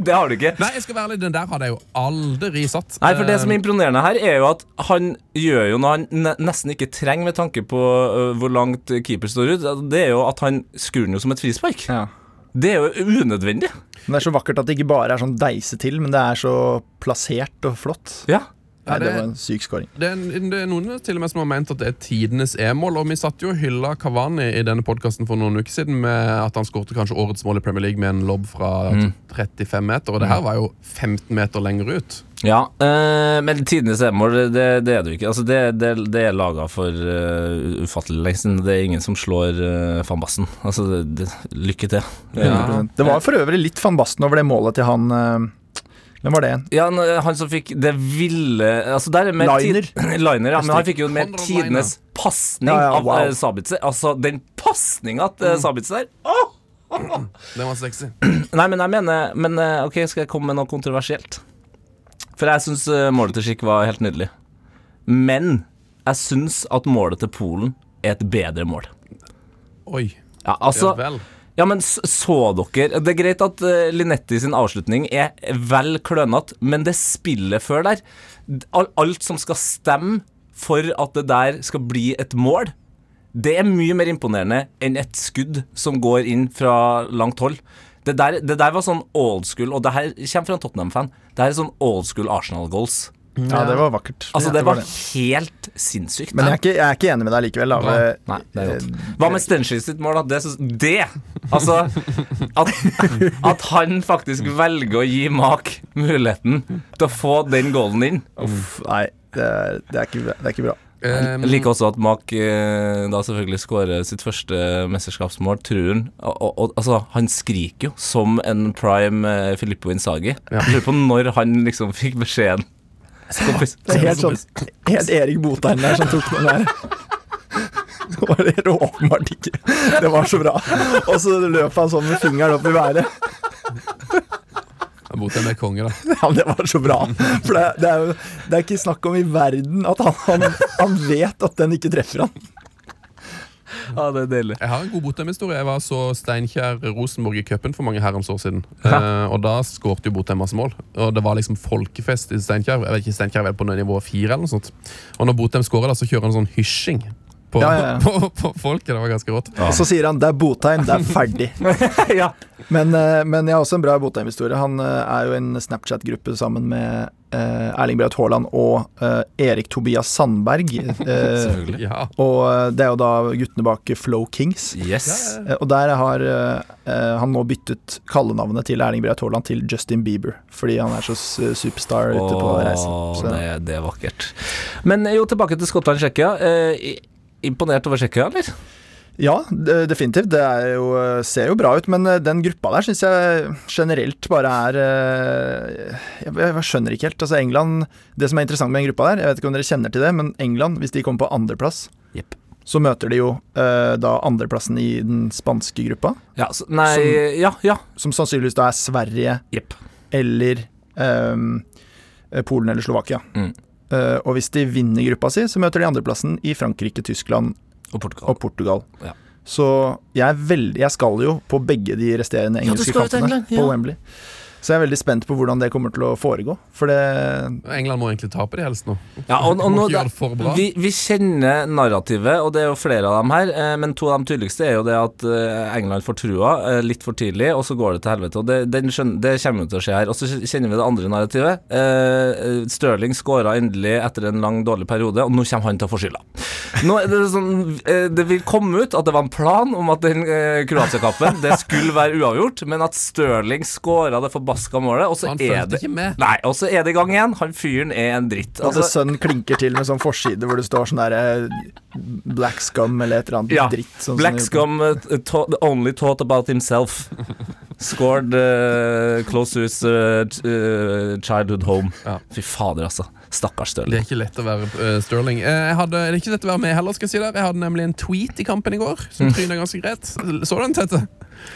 Det har du ikke. Nei, jeg skal være ærlig, den der hadde jeg jo aldri satt. Nei, for det som er Eh, imponerende her, er jo at han gjør jo noe han nesten ikke trenger med tanke på øh, hvor langt keeper står ut. Det er jo at han skrur den jo som et frispark. Ja. Det er jo unødvendig. Men det er så vakkert at det ikke bare er sånn deise til, men det er så plassert og flott. Ja. Nei, det- det var en syk scoring. Det er, det er noen til og med som har ment at det er tidenes E-mål. Og vi satt jo og hylla Kavani i denne podkasten for noen uker siden med at han skårte kanskje årets mål i Premier League med en lobb fra 35 meter. Og det her var jo 15 meter lenger ut. Ja, øh, men tidenes E-mål, det, det er det jo ikke. Altså, det, det, det er laga for uh, ufattelig lenge siden. Det er ingen som slår uh, van Basten. Altså, det, det, lykke til. Ja. Det var for øvrig litt van Basten over det målet til han eh, Hvem var det igjen? Ja, han som fikk det ville Altså, der er mer Liner. tid- Liner, ja. Men han fikk jo mer tidenes pasning Ja, ja, av wow. eh, Sabitzer. Altså, den pasninga til uh, Sabitzer der Åh! Den var sexy. Nei, men jeg mener Men eh, ok, skal jeg komme med noe kontroversielt? For jeg syns målet til Skikk var helt nydelig. Men jeg syns at målet til Polen er et bedre mål. Oi. Ja, altså ja vel. Ja, men så dere Det er greit at uh, Linetti sin avslutning er vel klønete, men det spillet før der Alt som skal stemme for at det der skal bli et mål, det er mye mer imponerende enn et skudd som går inn fra langt hold. Det der, det der var sånn old school, og det her kommer fra en Tottenham-fan. Det her er sånn old school Arsenal-goals. Ja, det var vakkert. Altså, det var det. Helt sinnssykt. Men jeg er, ikke, jeg er ikke enig med deg likevel. Da. Nei, Eh, nei, det er godt. Hva med Stenchis sitt mål. Det, det! Altså at, at han faktisk velger å gi Mak muligheten til å få den goalen inn. Uff, nei, det er, det, er ikke, bra- det er ikke bra. Um, Jeg liker også at Mak eh, da selvfølgelig skårer sitt første mesterskapsmål, tror han. Og, og, altså, han skriker jo som en prime eh, Filippo Insagi. Ja. Jeg lurer på når han liksom fikk beskjeden. Kompis. Det er helt sånn Helt Erik Botheim der som tok den der. Det var helt åpenbart ikke Det var så bra. Og så løp han sånn med fingeren opp i været. Botheim er konge, da. Ja, men det var så bra. For det, det er jo Det er ikke snakk om i verden at han, han, han vet at den ikke treffer han. Ja, det er deilig. Jeg har en god Botheim-historie. Jeg var så Steinkjer-Rosenborg i cupen for mange herrens år siden. Eh, og da skårte jo Botheim masse mål. Og det var liksom folkefest i Steinkjer. Jeg vet ikke, Steinkjer er vel på nivå fire eller noe sånt. Og når Botheim skårer, da, så kjører han sånn hysjing. På, Ja, ja, ja. på, på folket. Det var ganske rått. Og så sier han 'det er Botheim, det er ferdig'. ja. Men, eh, men jeg har også en bra Botheim-historie. Han eh, er jo i en Snapchat-gruppe sammen med eh, Erling Braut Haaland og Erik Tobias Sandberg. Selvfølgelig. Ja. og det er jo da guttene bak Flow Kings. Yes. Og der har han nå byttet kallenavnet til Erling Braut Haaland til Justin Bieber, fordi han er så superstar ute på reisen. Åh, Så, det, det er vakkert. Men jo, tilbake til Skottland-Tsjekkia. Imponert over Tsjekkia, eller? ja, definitivt. Det jo, ser jo bra ut, men eh, den gruppa der syns jeg generelt bare er eh, jeg, jeg skjønner ikke helt. Altså England Det som er interessant med den gruppa der, jeg vet ikke om dere kjenner til det, men England, hvis de kommer på andreplass, yep. så møter de jo eh, da andreplassen i den spanske gruppa, Ja, så, nei Som- Ja, ja. som sannsynligvis da er Sverige yep. eller eh, Polen eller Slovakia. Mm. Eh, og hvis de vinner gruppa si, så møter de andreplassen i Frankrike, Tyskland Og Portugal. og Portugal. Ja. Så jeg er veldig Jeg skal jo på begge de resterende engelske ja, kampene England, ja. på Wembley. Så jeg er veldig spent på hvordan det kommer til å foregå. For det England må egentlig tape de helst nå. Ja, og, og nå, det vi, vi kjenner narrativet, og det er jo flere av dem her. Eh, men to av de tydeligste er jo det at eh, England får trua eh, litt for tidlig, og så går det til helvete. Og det, den det kommer jo til å skje her. Og så kjenner vi det andre narrativet. Eh, Stirling skåra endelig etter en lang, dårlig periode, og nå kommer han til å få skylda. Nå er det sånn eh, Det vil komme ut at det var en plan om at den eh, Kroatia-kappen Det skulle være uavgjort, men at Stirling skåra det forbaska målet, og så Han er det ikke med. Nei, og så er det i gang igjen. Han fyren er en dritt. At Altså, Sønnen klinker til med sånn forside hvor det står sånn derre Black scum eller et eller annet Ja, dritt. Sånn Black Scum uh, only taught about himself. Scored uh, close to his uh, childhood home. Ja. Fy fader, altså. Stakkars Det er ikke lett å være uh, Sterling. Eh, jeg hadde, det er ikke lett å være med heller, skal jeg si det. Jeg hadde nemlig en tweet i kampen i går som tryna ganske greit. Så du den, Tete?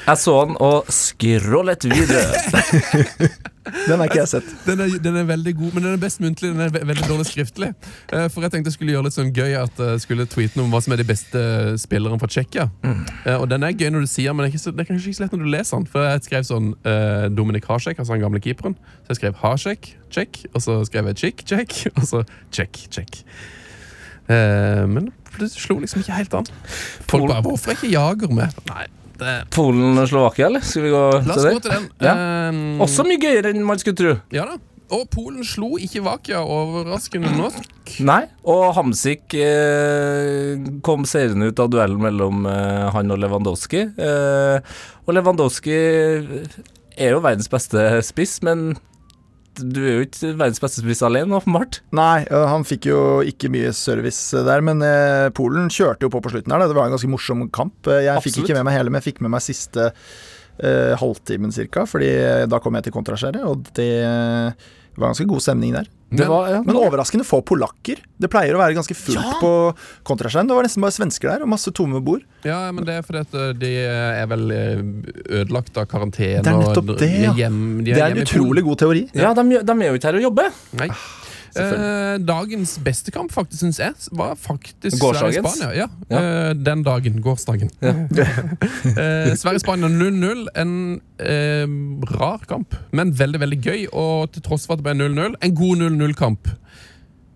Jeg så den og skrålet videre. Den har ikke jeg sett. Den er, den er veldig god, men den er best muntlig. Den er ve veldig dårlig skriftlig. Eh, for jeg tenkte jeg skulle gjøre litt sånn gøy at jeg skulle tweete noe om hva som er de beste spillerne fra Tsjekkia. Eh, og den er gøy når du sier men det er, ikke så, det er kanskje ikke så lett når du leser den. For jeg skrev sånn uh, Dominik Hasek, altså den gamle keeperen. Så jeg skrev Hasek, check. Og så skrev jeg chick, check. Og så check, check. Uh, men det slo liksom ikke helt an. Folk bare Hvorfor er ikke Jager med? Nei, det Polen og Slovakia, eller? Skal vi gå La oss til gå det? til den. Ja. Um... Også mye gøyere enn man skulle tro. Ja da. Og Polen slo ikke Vakia, overraskende nok. Nei, og Hamsik eh, kom seirende ut av duellen mellom eh, han og Lewandowski. Eh, og Lewandowski er jo verdens beste spiss, men du er jo ikke verdens beste spiss alene, åpenbart. Nei, han fikk jo ikke mye service der, men Polen kjørte jo på på slutten her. Det var en ganske morsom kamp. Jeg Jeg fikk ikke med meg hele, men jeg fikk med meg siste eh, halvtimen cirka, fordi da kom jeg til kontraskjæret, og det var ganske god stemning der. Det var, ja. Men overraskende få polakker. Det pleier å være ganske fullt på kontraskjerm. Det var nesten bare svensker der, og masse tomme bord. Ja, men det er fordi at eh, de er vel eh, ødelagt av karantene. Det er nettopp og det, de er ja. hjem, de Det er en utrolig god teori. Ja, de, de er jo ikke her å jobbe. Nei. Eh, dagens beste kamp, faktisk, syns jeg, var faktisk? Sverige-Spania. Ja, Ja. eh, den dagen. Gårsdagen. eh, Sverige-Spania 0-0. En eh, rar kamp, men veldig veldig gøy. Og til tross for at det ble 0-0, en god 0-0-kamp.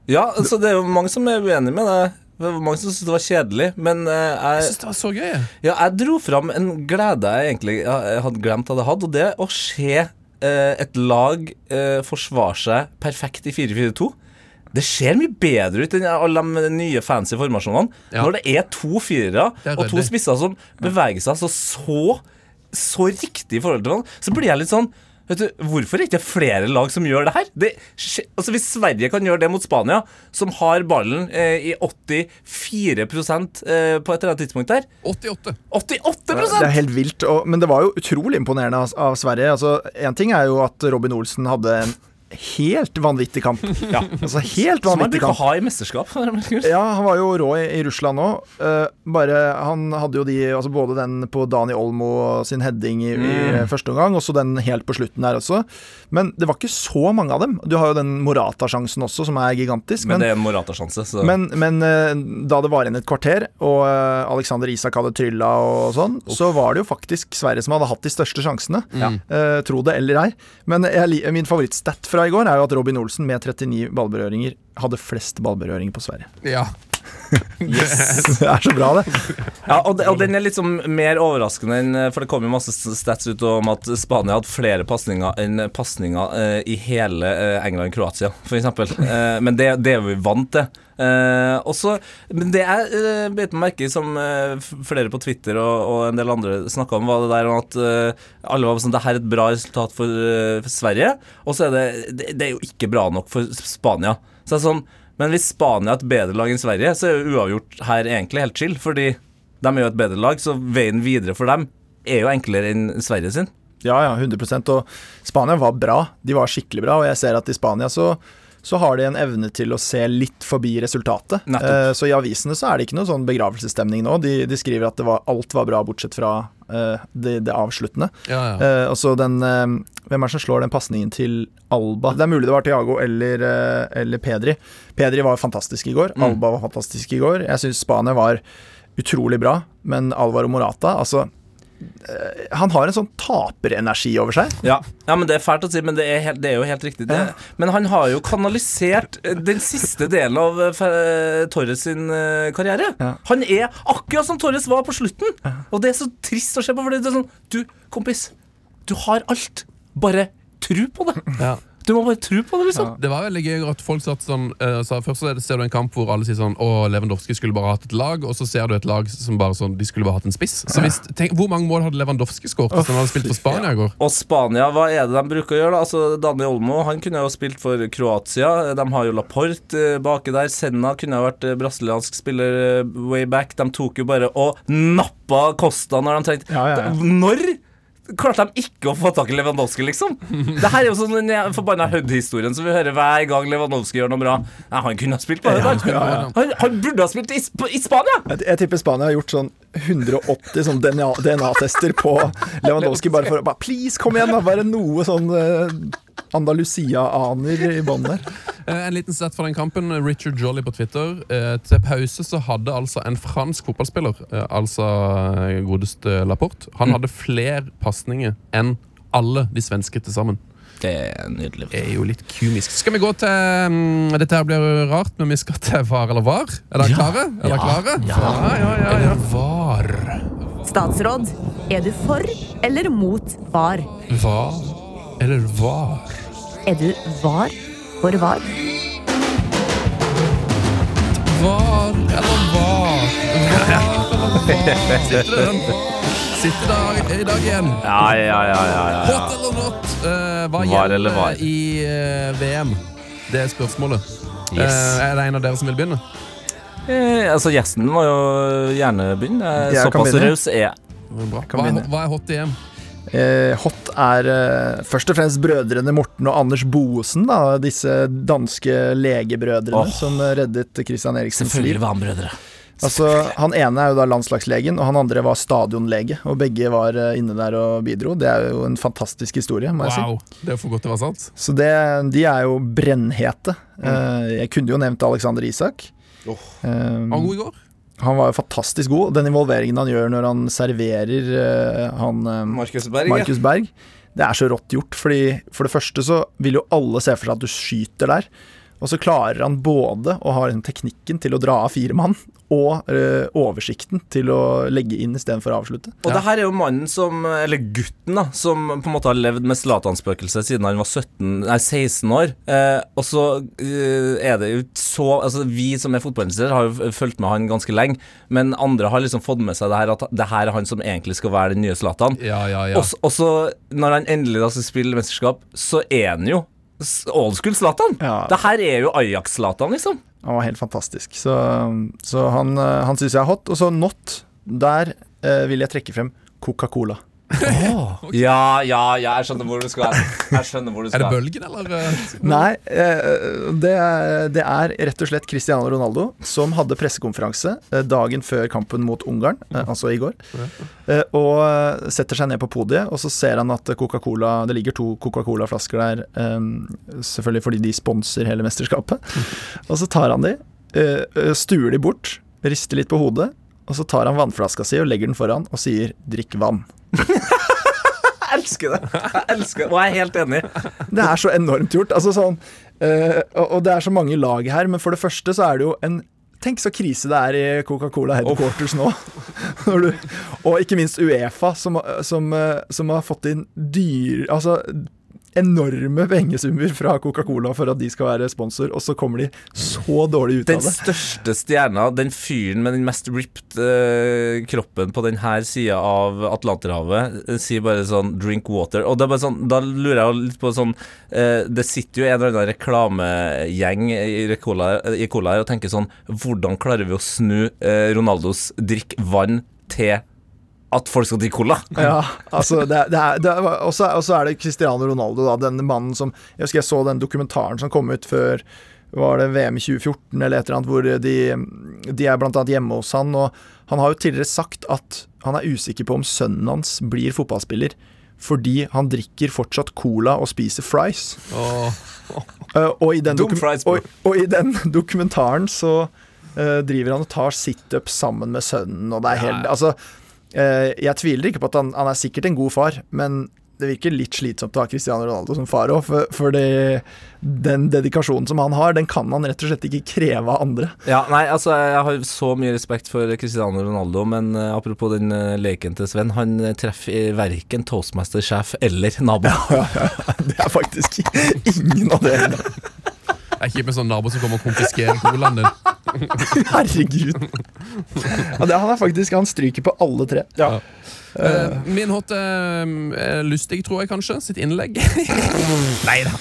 Ja, altså det er jo mange som er uenig med det. Det var mange som syntes det var kjedelig, men eh, Jeg jeg, synes det var så gøy. ja, jeg dro fram en glede jeg egentlig jeg hadde glemt at jeg hadde, og det å se et lag eh, forsvare seg perfekt i 4-4-2. Det ser mye bedre ut enn alle de nye fancy formasjonene. Ja. Når det er to firere er og to spisser som beveger seg så, så så riktig i forhold til hverandre, så blir jeg litt sånn Vet du, Hvorfor er det ikke flere lag som gjør det her? Det, altså Hvis Sverige kan gjøre det mot Spania, som har ballen eh, i 84 eh, på et eller annet tidspunkt der 88. 88% Det er helt vilt. Og, men det var jo utrolig imponerende av, av Sverige. Altså, en ting er jo at Robin Olsen hadde en helt vanvittig kamp. Ja. Altså helt Som han vanvittig bruker å ha i mesterskap. Ja, han var jo rå i, i Russland òg. bare Han hadde jo de altså Både den på Dani Olmo sin heading i, i Mm. første omgang, og så den helt på slutten der også. Men det var ikke så mange av dem. Du har jo den Morata-sjansen også, som er gigantisk. Men Men, det er en Morata-sjanse. Så. men, men uh, da det var igjen et kvarter, og uh, Alexander Isak hadde trylla og sånn, så var det jo faktisk Sverige som hadde hatt de største sjansene. Eh, tro det eller ei. Men jeg, min favorittstat fra i går er jo at Robin Olsen med 39 ballberøringer hadde flest ballberøringer på Sverige. Ja. det er så bra, det. Ja, og, og den er litt sånn mer overraskende enn For det kom jo masse stats ut om at Spania hadde flere pasninger enn pasninger eh, i hele eh, England-Kroatia, f.eks. Eh, men det, det er vi vant til. Eh, også, men det jeg uh, bet meg merke i, som uh, flere på Twitter og, og en del andre snakka om, var det der at uh, alle var sånn Det her er et bra resultat for, eh, for Sverige, og så er det, det Det er jo ikke bra nok for Spania. Så det er sånn men hvis Spania er et bedre lag enn Sverige, så er jo uavgjort her egentlig helt chill. Fordi de er jo et bedre lag, så veien videre for dem er jo enklere enn Sverige sin. Ja, ja, 100 Og Spania var bra. De var skikkelig bra, og jeg ser at i Spania så så har de en evne til å se litt forbi resultatet. Eh, så i avisene så er det ikke noe sånn begravelsesstemning nå. De, de skriver at det var, alt var bra, bortsett fra uh, det, det avsluttende. Ja, ja. Uh, og så den Hvem er det som slår den pasningen til Alba? Det er mulig det var Tiago eller, eller Pedri. Pedri var fantastisk i går. Alba var fantastisk i går. Jeg syns Spania var utrolig bra, men Alvaro Morata Altså, han har en sånn taperenergi over seg. Ja. ja, men Det er fælt å si, men det er, helt, det er jo helt riktig. Det, men han har jo kanalisert eh, den siste delen av eh, Torres sin eh, karriere. Ja. Han er akkurat som Torres var på slutten. Og det er så trist å se på, for det er sånn Du, kompis, du har alt. Bare tru på det. Ja. Du må bare tro på det, liksom. Det var veldig gøy at folk satt sånn eh, sa, Først så er ser du en kamp hvor alle sier sånn Å, Lewandowski skulle bare hatt et lag, og så ser du et lag som bare sånn De skulle bare hatt en spiss. Så hvis, tenk, Hvor mange mål hadde Lewandowski skåret hvis han hadde spilt for Spania i går? Og Spania, hva er det de bruker å gjøre? da? Altså, Dani Olmo han kunne jo spilt for Kroatia. De har jo Laporte eh, baki der. Senna kunne ha vært eh, brasiliansk spiller eh, way back. De tok jo bare og nappa Costa når de trengte Ja, ja, ja. Når klarte de ikke å få tak i Lewandowski, liksom? Det her er jo sånn den forbanna Hud-historien som vi hører hver gang Lewandowski gjør noe bra. Nei, han kunne ha spilt på ja, han. Han, han burde ha spilt i, i Spania! Jeg, jeg tipper Spania har gjort sånn 180 sånn DNA DNA-tester på Lewandowski, bare for å bare Please, kom igjen, da! Bare noe sånn uh, Andalusia-aner i bånn der. Eh, En liten sett fra den kampen. Richard Jolly på Twitter. Eh, til pause så hadde altså en fransk fotballspiller, eh, altså godeste Laporte, han hadde flere pasninger enn alle de svenske til sammen. Det er nydelig. Det er jo litt kumisk. Skal vi gå til um, Dette her blir rart, men vi skal til VAR eller VAR. Er dere klare? Er dere klare? Ja, ja, ja, ja. VAR. Statsråd, er du for eller mot VAR? VAR eller VAR? Er du var for var. Var eller var? Var eller var? Sitter der i dag igjen. Ja, ja, ja, ja, ja, ja. Hot eller not? Eh, hva Var gjelder var? i eh, VM? Det er spørsmålet. Yes. Eh, er det en av dere som vil begynne? Eh, altså, gjesten må jo gjerne begynne. Såpass begynne. raus er jeg. Hva, hva er hot i EM? Eh, hot er eh, først og fremst brødrene Morten og Anders Boesen, da, disse danske legebrødrene oh, som reddet Christian Eriksens liv. Selvfølgelig var han brødre. Altså, han ene er jo da landslagslegen, og han andre var stadionlege. Og begge var eh, inne der og bidro. Det er jo en fantastisk historie, må jeg si. Wow, det er for godt til å være sant. Så det, de er jo brennhete. Mm. jeg kunne jo nevnt Alexander Isak. Eh, Han var god i går. Han var fantastisk god. Den involveringen han gjør når han serverer eh, han eh, Markus Berg. Markus Berg. Det er så rått gjort, fordi for det første så vil jo alle se for seg at du skyter der. Og så klarer han både å ha teknikken til å dra av fire mann, og eh, oversikten til å legge inn istedenfor å avslutte. Og det her er jo mannen som, eller gutten da, som på en måte har levd med Zlatan-spøkelset siden han var 17, nei, 16 år. Eh, og så eh, er det jo så Altså Vi som er fotballinteresserte, har jo fulgt med han ganske lenge, men andre har liksom fått med seg det her at det her er han som egentlig skal være den nye Zlatan. Ja, ja, ja. Og så- når han endelig da skal spille mesterskap, så er han jo old school Zlatan. Ja. Det her er jo Ajax-Zlatan, liksom. Han var helt fantastisk. Så, så han, eh, han syns jeg er hot. Og så not. Der eh, vil jeg trekke frem Coca-Cola. Ja, ja, ja, jeg skjønner hvor du skal. Jeg skjønner hvor du Er det bølgen, eller? eh? Nei, eh, det, er, det er rett og slett Cristiano Ronaldo som hadde pressekonferanse eh, dagen før kampen mot Ungarn, altså i går. Eh, Og setter seg ned på podiet, og så ser han at Coca-Cola Det ligger to Coca-Cola-flasker der, selvfølgelig fordi de sponser hele mesterskapet. Og så tar han de, stuer de bort, rister litt på hodet, og så tar han vannflaska si og legger den foran og sier 'drikk vann'. Jeg elsker det. Jeg elsker det, Og jeg er helt enig. Det er så enormt gjort. Altså sånn, eh, og, og det er så mange lag her, men for det første så er det jo en Tenk så krise det er i Coca-Cola Headquarters nå. Og ikke minst Uefa, som, som, eh, som har fått inn dyr... Altså enorme pengesummer fra Coca-Cola for at de skal være sponsor, og så kommer de så dårlig ut Den av det. Den største stjerna, den fyren med den mest ripped eh, kroppen på denne sida av Atlanterhavet, eh, sier bare sånn 'drink water'. Og det er bare sånn, Da lurer jeg litt på sånn eh, Det sitter jo en eller annen reklamegjeng i Cola, i Cola her og tenker sånn Hvordan klarer vi å snu eh, Ronaldos 'drikk vann' til at folk skal drikke cola? Ja, altså det, er- det er, det er, Og så er det Cristiano Ronaldo, da, denne mannen som Jeg husker jeg så den dokumentaren som kom ut før var det VM i 2014 eller et eller annet, hvor de, de er blant annet hjemme hos han, og han har jo tidligere sagt at han er usikker på om sønnen hans blir fotballspiller. Fordi han drikker fortsatt cola og spiser fries. Oh. uh, og, i den fries, og, og i den dokumentaren så uh, driver han og tar situps sammen med sønnen, og det er helt Altså, jeg tviler ikke på at han, han er sikkert en god far, men det virker litt slitsomt å ha Cristiano Ronaldo som far òg, for, for det, den dedikasjonen som han har, den kan han rett og slett ikke kreve av andre. Ja, nei, altså Jeg har så mye respekt for Cristiano Ronaldo, men uh, apropos den uh, leken til Sven, han eh, treffer verken toastmaster-sjef eller nabo. Det er faktisk ingen av delene. Det er kjipt med sånn nabo som kommer og konfiskerer colaen din. Herregud. Ja, det, han er faktisk Han stryker på alle tre. Eh, min hot er lustig, lystig, tror jeg kanskje. Sitt innlegg. Nei da.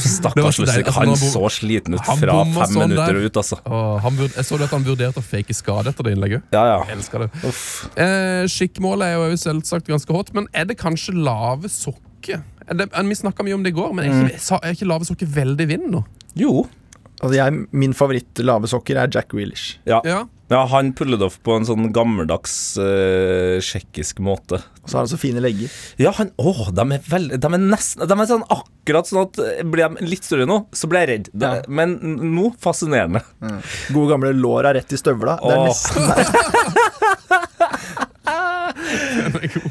Stakkars. Lustig. Altså, Han så sliten ut fra fem sånn minutter der. og ut, altså. han vurd- jeg så det at han vurderte å fake skade etter det innlegget. Ja, ja. Jeg elsker det. Uh, Skikkmålet er jo selvsagt ganske hot, men er det kanskje lave sokker? Er det, vi snakka mye om det i går, men er ikke, er ikke lave sokker veldig vind nå? Jo. Altså jeg, min favoritt lave sokker er Jack Grealish. Ja. Ja. ja, han puller det off på en sånn gammeldags uh, tsjekkisk måte. Og så har han så fine legger. Ja, han Å, de er veldig De er nesten De er sånn akkurat sånn at eh, Blir de litt større nå, så blir jeg redd. De, Ja. Men nå fascinerende. Gode gamle låra rett i støvla. Det er Åh. nesten der.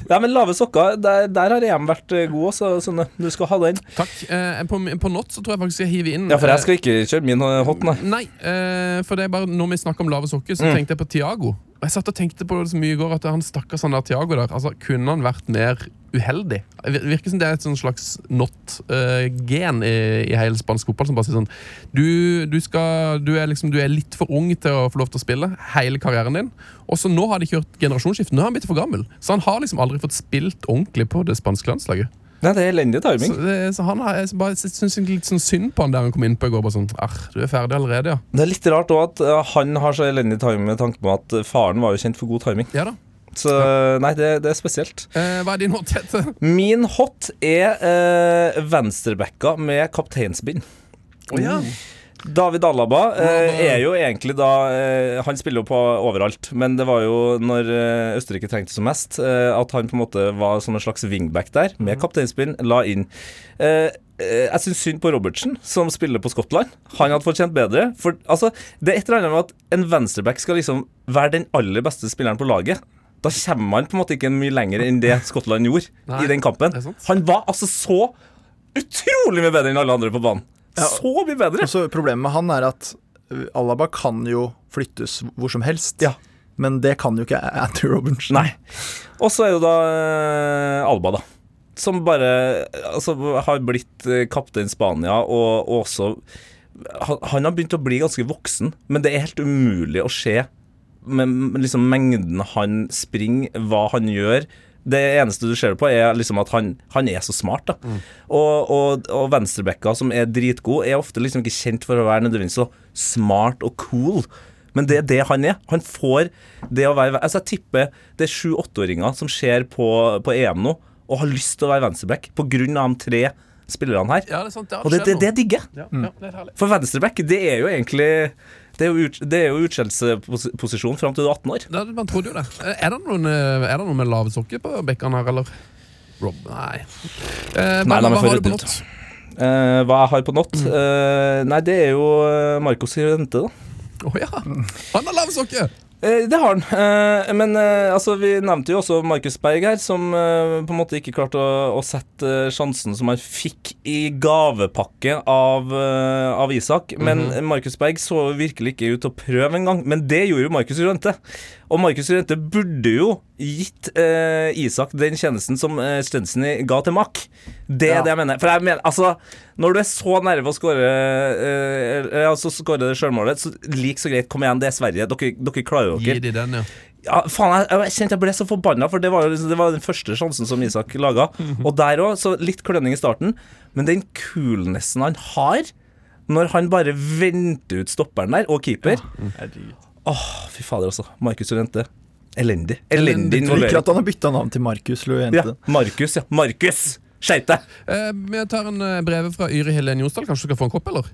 Ja, men lave sokker, der, der har EM vært eh, god også, Sunne. Du skal ha den. Takk. Eh, på, på Not så tror jeg faktisk jeg hiver inn Ja, for jeg skal ikke kjøre min eh, hot, nei. Nei, eh, for det er bare når vi snakker om lave sokker, så tenkte jeg på Tiago. Og Jeg satt og tenkte på det så mye i går at han stakkars han der Thiago der, altså kunne han vært mer uheldig? Virker som det er et sånn slags not-gen i, i hele spansk fotball som bare sier sånn du, du, skal, du, er liksom, du er litt for ung til å få lov til å spille hele karrieren din. Og så nå har de kjørt generasjonsskift. Nå er han blitt for gammel. Så han har liksom aldri fått spilt ordentlig på det spanske landslaget. Nei, det er elendig timing. Så, det, så han har, jeg bare syns litt sånn synd på han der han kom inn på i går. Bare sånn, Arr, du er ferdig allerede, ja. Det er litt rart òg at uh, han har så elendig timing med tanke på at uh, faren var jo kjent for god timing. Ja da. Så uh, nei, det, det er spesielt. Eh, hva er din hot Tete? Min hot er eh, venstrebacka med kapteinsbind. Oh, ja. David Alaba eh, er jo egentlig da eh, Han spiller jo på overalt, men det var jo når eh, Østerrike trengte som mest, eh, at han på en måte var som en slags wingback der, med kapteinspinn, la inn. Eh, eh, jeg syns synd på Robertsen, som spiller på Skottland. Han hadde fortjent bedre. For altså, det er et eller annet med at en venstreback skal liksom være den aller beste spilleren på laget. Da kommer man på en måte ikke mye lenger enn det Skottland gjorde Nei, i den kampen. Han var altså så utrolig mye bedre enn alle andre på banen. Så mye bedre! Og så Problemet med han er at uh, Alaba kan jo flyttes hvor som helst. Ja. Men det kan jo ikke Andrew Robinson. Nei. Og så er jo da eh, Alba, da. Som bare altså, har blitt eh, kaptein Spania, og, og også han, han har begynt å bli ganske voksen, men det er helt umulig å se med med liksom mengden han springer, hva han gjør. Det eneste du ser på, er liksom at han, han er så smart. da Og, og, og venstrebacka, som er dritgod, er ofte liksom ikke kjent for å være nødvendigvis så smart og cool. Men det er det han er. Han får det å være Altså Jeg tipper det er sju-åtteåringer som ser på, på EM nå og har lyst til å være venstreback av de tre spillerne her. Ja, det er sant. Det Og det, det, det digger jeg. Ja, ja. For venstreback, det er jo egentlig Det er jo, ut, det er jo utskjellsposisjon fram til du er 18 år. Det, man trodde jo det. Er det noen, eh, er det noen med lave sokker på bekkene her, eller? Rob, nei. Eh, Nei, hva, har du på nått? Eh, hva jeg har på nott? Eh, nei, det er jo Marcos Rente, da. Å ja! Han har! Eh, det har han. Eh, men eh, altså, vi nevnte jo også Markus Berg her, som eh, på en måte ikke klarte å, å sette eh, sjansen som han fikk i gavepakke av, eh, av Isak. Men Markus Berg så virkelig ikke ut til å prøve engang. Men det gjorde jo Markus Llorente. Og Markus Grønte burde jo gitt eh, Isak den tjenesten som eh, Stensny ga til Mack. Det er Ja. det jeg mener. For jeg mener, altså Når du er så nærme å skåre eh, eh, altså, skåre det sjølmålet, så lik så greit, kom igjen, det er Sverige. Dere, dere klarer Gi de den, ja. Ja, faen, jeg, jeg kjente jeg ble så forbanna, for det var, liksom- det var den første sjansen som Isak laga. Og der òg, så litt klønning i starten, men den coolnessen han har når han bare venter ut stopperen der, og keeper Åh, fy fader, altså. Markus Lorente. Elendig. Elendig Jeg Ikke involvering. at han har bytta navn til Markus Lorente. Ja, Markus, ja. Markus! Skjerp deg! Eh, vi tar en eh, brev fra Yri Helen Jonsdal. Kanskje du skal få en kopp, eller?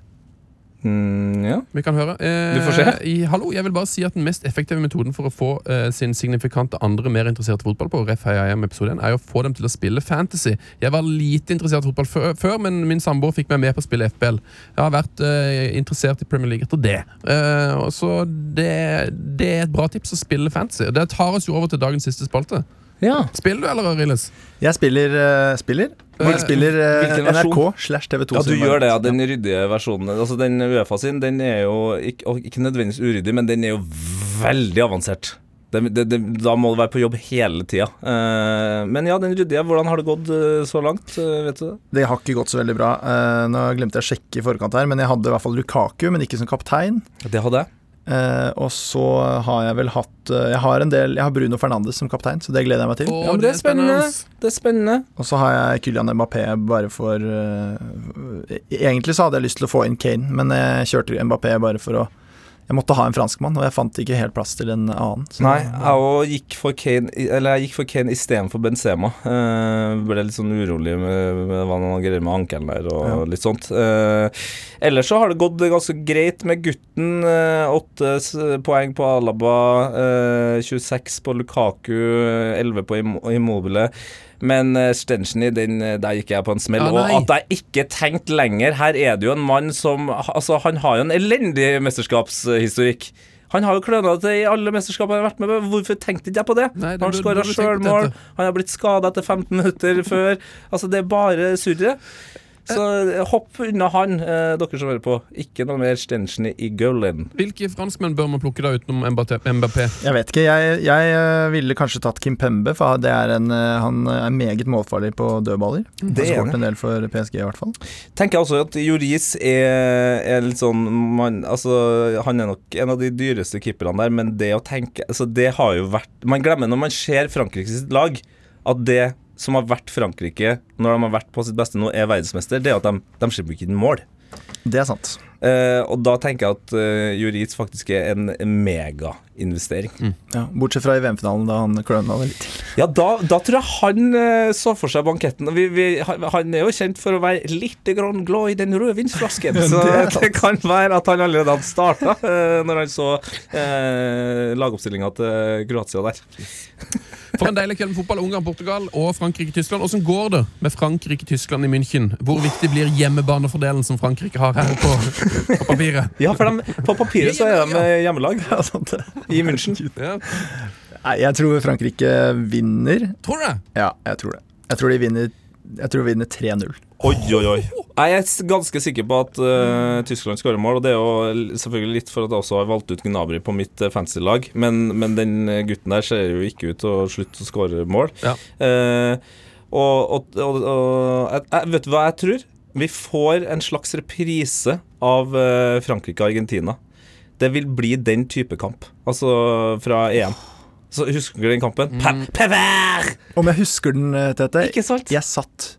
Mm, ja. Vi kan høre. Eh, Du får se. I, hallo, jeg vil bare si at Den mest effektive metoden for å få eh, sin signifikante andre mer interessert i fotball på Ref episode 1, er å få dem til å spille fantasy. Jeg var lite interessert i fotball før, før men min samboer fikk meg med på å spille FBL. Jeg har vært eh, interessert i Premier League etter det. Eh, så det, det er et bra tips å spille fantasy. Det tar oss jo over til dagens siste spalte. Ja. Spiller du, eller, Rilles? Jeg spiller uh, spiller. Eh, Jeg spiller uh. NRK slash TV2. Ja, du gjør det, ja. Den ryddige versjonen. Altså Den Uefa sin, den er jo ikke, ikke nødvendigvis uryddig, men den er jo veldig avansert. Det, det, det, da må du være på jobb hele tida. Uh, men ja, den ryddige, hvordan har det gått uh, så langt? Uh, vet du det? Det har ikke gått så veldig bra. Eh, nå glemte jeg å sjekke i forkant her, men jeg hadde i hvert fall Lukaku, men ikke som kaptein. Det hadde jeg. Eh, og så har jeg vel hatt uh, Jeg har en del Jeg har Bruno Fernandes som kaptein, så det gleder jeg meg til. Oh, Ja, det er spennende. Det er spennende. Og så har jeg Kylian Mbappé bare for uh, Egentlig så hadde jeg lyst til å få inn Kane, men jeg kjørte Mbappé bare for å Jeg måtte ha en franskmann, og jeg fant ikke helt plass til en annen. Så- Nei, jeg gikk for Kane Eller jeg gikk for Kane istedenfor Benzema. Uh, ble litt sånn urolig med, med hva han greier med ankelen der og Ja. litt sånt. Uh, ellers så har det gått ganske greit med gutten. eh, Åtte uh, poeng på Alaba, eh, 26 på Lukaku, 11 på Im Immobile. Men uh, Stenchny, eh, der gikk jeg på en smell. Ah, og at jeg ikke tenkte lenger Her er det jo en mann som Altså, han har jo en elendig mesterskapshistorikk. Han har jo kløna til i alle mesterskap han har vært med på. Hvorfor tenkte ikke jeg på det? Nei, det han skåra sjølmål, han har blitt skada etter 15 minutter før. Altså, det er bare surret. Så eh, hopp unna han, eh, dere som hører på. Ikke noe mer Stenchen i Gullen. Hvilke franskmenn bør man plukke da utenom Mbappé? Jeg vet ikke. Jeg, jeg eh, ville kanskje tatt Kim Pembe, for det er en, eh, han er meget målfarlig på dødballer. Han Det har er skåret en del for PSG, i hvert fall. Tenker jeg også at Joris er, er litt sånn man, altså, Han er nok en av de dyreste keeperne der, men det å tenke altså, Det har jo vært Man glemmer når man ser Frankrikes lag, at det som har vært Frankrike når de har vært på sitt beste nå, er verdensmester, det er at de, de slipper ikke inn mål. Det er sant. Eh, og da tenker jeg at uh, Joris faktisk er en megainvestering. Ja, bortsett fra i VM-finalen, da han kløna det litt til. Ja, da, da tror jeg han uh, så for seg banketten. Vi, vi, han er jo kjent for å være litt grann glad i den rødvinsflasken. Så Det det kan være at han allerede hadde starta uh, når han så uh, lagoppstillinga til Kroatia der. For en deilig kveld med fotball. Ungarn-Portugal og Frankrike-Tyskland. Åssen går det med Frankrike-Tyskland i München? Hvor viktig blir hjemmebanefordelen som Frankrike har her på, på papiret? Ja, for de, på papiret så er de eh, hjemmelag Ja, sant det. i München. Ja. Nei, jeg tror Frankrike vinner. Tror du det? Ja, jeg tror det. Jeg tror de vinner, jeg tror de vinner 3-0. Oi, oi, oi. Jeg er ganske sikker på at uh, Tyskland skårer mål, og det er jo selvfølgelig litt for at jeg også har valgt ut Gnabry på mitt uh, fantasy-lag, men, men den eh, gutten der ser jo ikke ut til å slutte å skåre mål. Ja. Uh, og, og, og, og jeg, jeg, vet du hva jeg tror? Vi får en slags reprise av Frankrike og Argentina. Det vil bli den type kamp, altså fra EM. Så Husker du den kampen? Mm. Om jeg husker den, eh, Tete Ikke sant? Jeg satt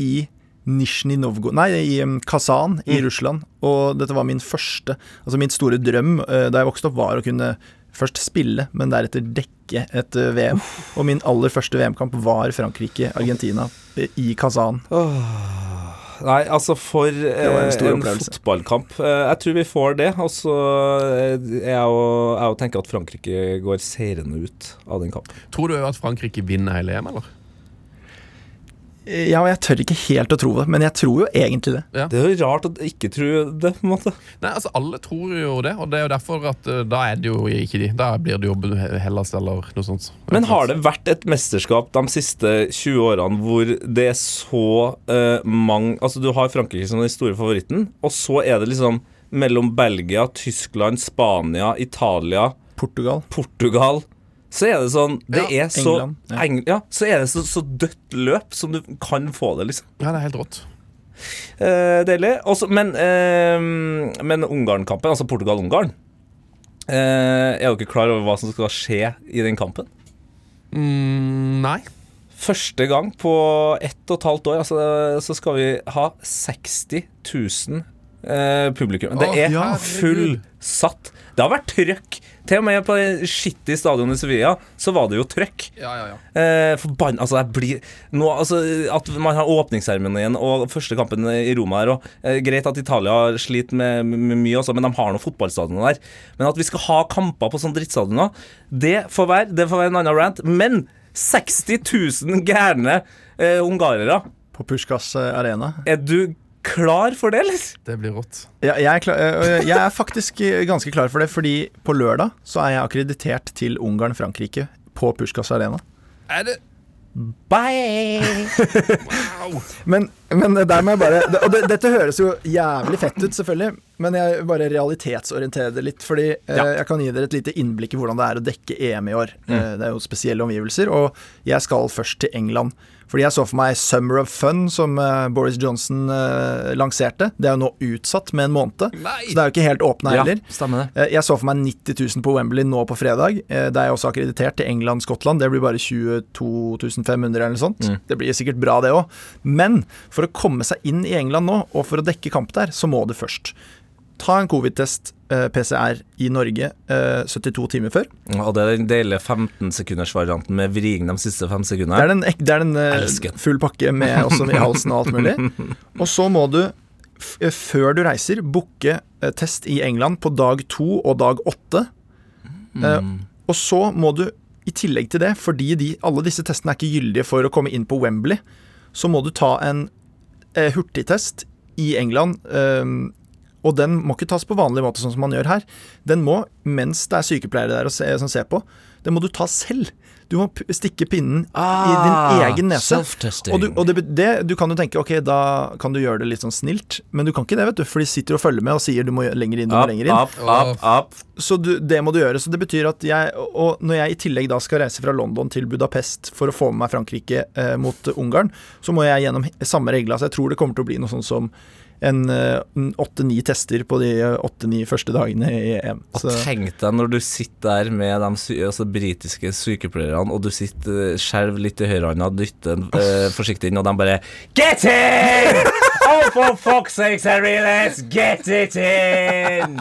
i Nizjnij Novgo Nei, i Kazan i Russland. Og dette var min første Altså min store drøm eh, da jeg vokste opp, var å kunne først spille, men deretter dekke et eh, VM. Og min aller første VM-kamp var Frankrike-Argentina eh, i Kazan. Nei, altså for en eh, en, fotballkamp eh, Jeg tror vi får det. Og så eh, er jeg jeg tenker at Frankrike går seirende ut av den kampen. Tror du at Frankrike vinner hele EM, eller? Eh, Ja, og jeg tør ikke helt å tro det, men jeg tror jo egentlig det. Det er jo rart å ikke tro det, på en måte. Nei, altså Alle tror jo det, og det er jo derfor at uh, da er det jo ikke de. Da blir det jo Hellas eller noe sånt. Men har det vært et mesterskap de siste 20 årene hvor det er så uh, mange Altså, du har Frankrike som den store favoritten, og så er det liksom mellom Belgia, Tyskland, Spania, Italia, Portugal. Portugal så er det sånn Det Ja, er så England, ja. Eng, ja, så er det så, så dødt løp som du kan få det, liksom. Ja, det er helt rått. Eh, deilig. Også, men eh, men Ungarn-kampen, altså Portugal-Ungarn eh, Er dere klar over hva som skal skje i den kampen? Mm, nei. Første gang på ett og et halvt år altså, så skal vi ha 60 000 eh, publikum. Det er fullsatt. Det har vært trøkk. Til og med på det skittige stadionet i Sevilla så var det jo trøkk. Ja, ja, ja. Eh, altså jeg blir nå, altså, At man har åpningsseremonien og første kampen i Roma her og, eh, Greit at Italia sliter med, med mye også, men de har noen fotballstadioner der. Men at vi skal ha kamper på sånne drittstadioner, det får være Det får være en annen rant. Men 60 000 gærne eh, ungarere, På Puskas eh, arena. er du klar for det, eller? Det blir rått. Ja, jeg, er klar, øh, jeg er faktisk øh, ganske klar for det, fordi på lørdag så er jeg akkreditert til Ungarn-Frankrike på Pushkas Arena. Er det Bye! Wow! Men, men der må jeg bare Og det, dette høres jo jævlig fett ut, selvfølgelig, men jeg bare realitetsorienterer det litt. Fordi eh, Ja. jeg kan gi dere et lite innblikk i hvordan det er å dekke EM i år. Eh, det er jo spesielle omgivelser, og jeg skal først til England. Fordi jeg så for meg Summer of Fun, som eh, Boris Johnson eh, lanserte. Det er jo nå utsatt med en måned, Nei! så det er jo ikke helt åpna Ja, heller. det. Eh, Jeg så for meg 90 000 på Wembley nå på fredag. Det er jeg også akkreditert til England-Skottland. Det blir bare 22 500 eller noe sånt. Det blir sikkert bra, det òg. Men for å komme seg inn i England nå, og for å dekke kamp der, så må du først ta en covid-test, eh, PCR, i Norge eh, 72 timer før. Og det er den deilige 15-sekundersvarianten med vriing de siste fem Det sekundene. er den, det er den eh, full pakke med også i halsen og alt mulig. Og så må du, eh, før du reiser, booke eh, test i England på dag to og dag åtte. Eh, og så må du, i tillegg til det, fordi de, alle disse testene er ikke gyldige for å komme inn på Wembley, så må du ta en eh, hurtigtest i England. Og den må ikke tas på vanlig måte, sånn som man gjør her. Den må, mens det er sykepleiere der og se, som ser på, den må du ta selv. Du må stikke pinnen i Ah, din egen nese. self-testing. Og, du, og det, det, du kan jo tenke ok, da kan du gjøre det litt sånn snilt, men du kan ikke det, vet du, for de sitter og følger med og sier du må lenger inn, du må lenger inn. up, up, up. Så du, det må du gjøre. Så det betyr at jeg Og når jeg i tillegg da skal reise fra London til Budapest for å få med meg Frankrike eh, mot Ungarn, så må jeg gjennom samme regler. Så jeg tror det kommer til å bli noe sånn som en eh, åtte-ni tester på de eh, åtte-ni første dagene i EM. Og tenk deg når du sitter der med de sy altså, britiske sykepleierne, og du sitter uh, skjelver litt i høyrehånda, dytter eh, forsiktig inn, og de bare Get in! Oh, for fuck's sake, Harry, let's get it in!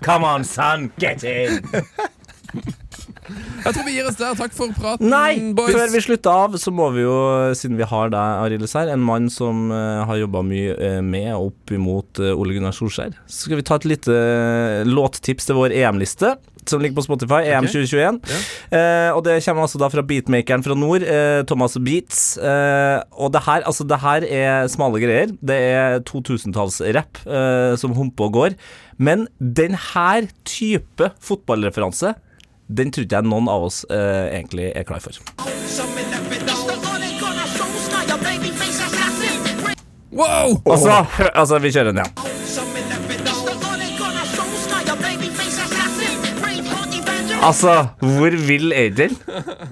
Come on, son, get in! Jeg tror vi gir oss der. Takk for praten, Nei! boys. Før vi slutter av, så må vi jo, siden vi har deg, Arild her, en mann som eh, har jobba mye eh, med og opp imot eh, Ole Gunnar Solskjær, så skal vi ta et lite låttips til vår EM-liste. Som ligger på Spotify, EM 2021. Eh, og det kommer altså da fra beatmakeren fra nord, eh, Thomas Beats. Eh, og det her, altså det her er smale greier. Det er 2000-tallsrapp eh, som humper og går. Men den her type fotballreferanse den tror ikke jeg noen av oss eh, egentlig er klar for. Wow! Altså, altså vi kjører den ja. Altså, hvor vill er den?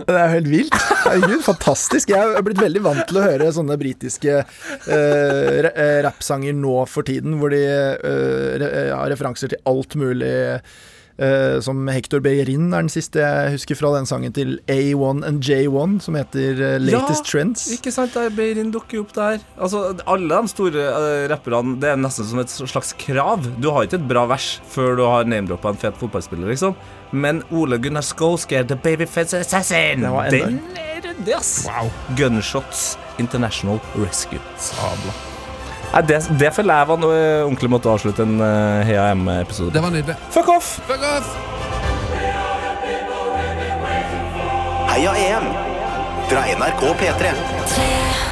det er jo helt vilt. Herregud, fantastisk. Jeg er blitt veldig vant til å høre sånne britiske uh, eh, rappsanger nå for tiden, hvor de uh, eh, har referanser til alt mulig. Eh, som Hector Beyerin er den siste jeg husker fra den sangen til A1 and J1, som heter eh, Latest Trends. Ikke sant, Beyerin dukker dukker opp der. Altså, Alle de store eh, rapperne, det er nesten som et slags krav. Du har ikke et bra vers før du har name-droppa en fet fotballspiller, liksom. Men Ole Gunnar Skolsker, The Babyface Assassin, Det den er ryddig, ass. Gunshots International Rescue. Sabla. Nei, det, det føler jeg var noe eh, ordentlig måtte avslutte en uh, Heia M-episode Det var nydelig. Fuck off! Fuck off! Heia EM fra NRK P3. Tre